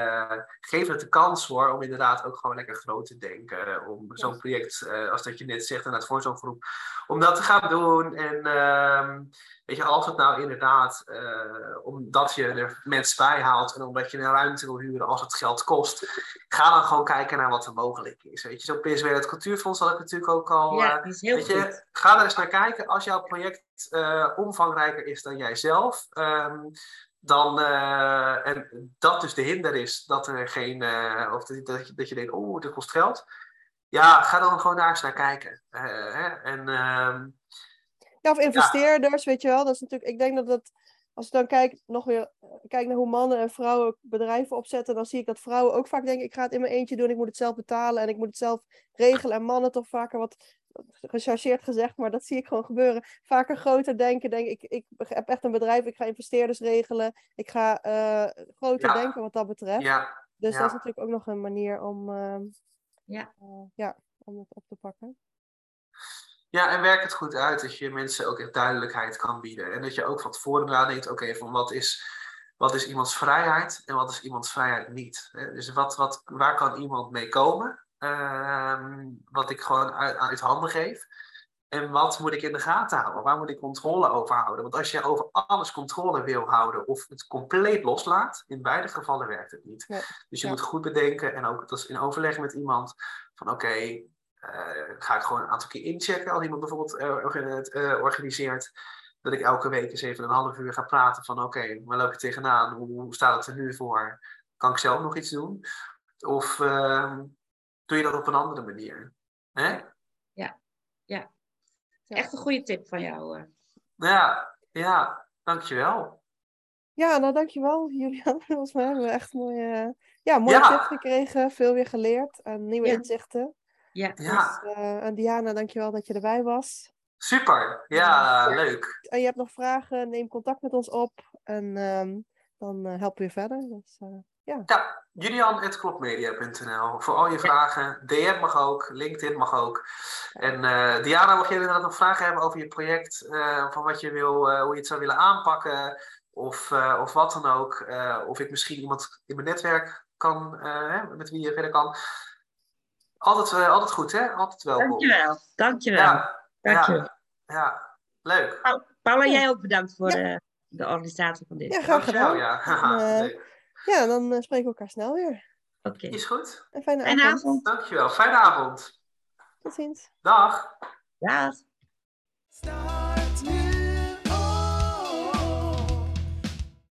geef het de kans hoor, om inderdaad ook gewoon lekker groot te denken. Om zo'n project, als dat je net zegt, en het voor zo'n groep, om dat te gaan doen. En uh, weet je, als het nou inderdaad, uh, omdat je er mensen bij haalt en omdat je een ruimte wil huren als het geld kost, ga dan gewoon kijken naar wat er mogelijk is. Weet je, zo'n PSW, het Cultuurfonds had ik natuurlijk ook al. Ja, eh, is heel weet goed. je, ga er eens naar kijken. Als jouw project eh, omvangrijker is dan jijzelf, ehm, dan, eh, en dat dus de hinder is dat er geen, eh, of dat, dat, je, dat je denkt, oh, dit kost geld. Ja, ga dan gewoon daar eens naar kijken. Eh, hè? En ehm, Ja, of investeerders, weet je wel. Dat is natuurlijk, ik denk dat dat, als ik dan kijk, nog weer eh, kijk naar hoe mannen en vrouwen bedrijven opzetten, dan zie ik dat vrouwen ook vaak denken, ik ga het in mijn eentje doen, ik moet het zelf betalen en ik moet het zelf regelen. En mannen toch vaker wat gechargeerd gezegd, maar dat zie ik gewoon gebeuren. Vaker groter denken, denk ik, ik heb echt een bedrijf, ik ga investeerders regelen, ik ga eh, groter Ja. denken wat dat betreft. ja, Dus dat is natuurlijk ook nog een manier om, ehm, Ja. eh, ja, om het op te pakken. Ja, en werk het goed uit dat je mensen ook echt duidelijkheid kan bieden. En dat je ook van tevoren nadenkt, oké, van wat is, wat is iemands vrijheid en wat is iemands vrijheid niet. Hè? Dus wat, wat, waar kan iemand mee komen, ehm, wat ik gewoon uit, uit handen geef. En wat moet ik in de gaten houden? Waar moet ik controle over houden? Want als je over alles controle wil houden of het compleet loslaat, in beide gevallen werkt het niet. Dus je Ja. moet goed bedenken en ook dat is in overleg met iemand van oké, eh, ga ik gewoon een aantal keer inchecken als iemand bijvoorbeeld eh, organiseert. Dat ik elke week eens even een half uur ga praten van oké, waar loop je tegenaan? Hoe, hoe staat het er nu voor? Kan ik zelf nog iets doen? Of ehm, doe je dat op een andere manier? Hè? Echt een goede tip van jou. eh. Ja, ja, dankjewel. Ja, nou dankjewel Julian. Volgens mij hebben we echt mooie, ja, mooie Ja. tips gekregen, veel weer geleerd en nieuwe Ja. inzichten. Ja. Ja, Dus, eh, en Diana, dankjewel dat je erbij was. super. Ja, Ja. leuk. En je hebt nog vragen, neem contact met ons op en ehm, dan eh, helpen we je verder. Dus, eh, Ja, julian.klopmedia.nl voor al je vragen. DM mag ook, LinkedIn mag ook. En eh, Diana, mocht je inderdaad nog vragen hebben over je project, eh, van wat je wil, eh, hoe je het zou willen aanpakken, of, eh, of wat dan ook, eh, of ik misschien iemand in mijn netwerk kan, eh, hè, met wie je verder kan. Altijd, eh, altijd goed, hè? Altijd welkom. Dankjewel. Dankjewel. Ja, Dankjewel. ja, ja, leuk. Pau- Paula, jij ook bedankt voor Ja. eh, de organisatie van dit. ja, graag Dankjewel, gedaan. ja. Ja, dan eh, spreken we elkaar snel weer. Oké. Is goed. Een fijne, Fijne avond. avond. Dankjewel. Fijne avond. Tot ziens. Dag. Dag.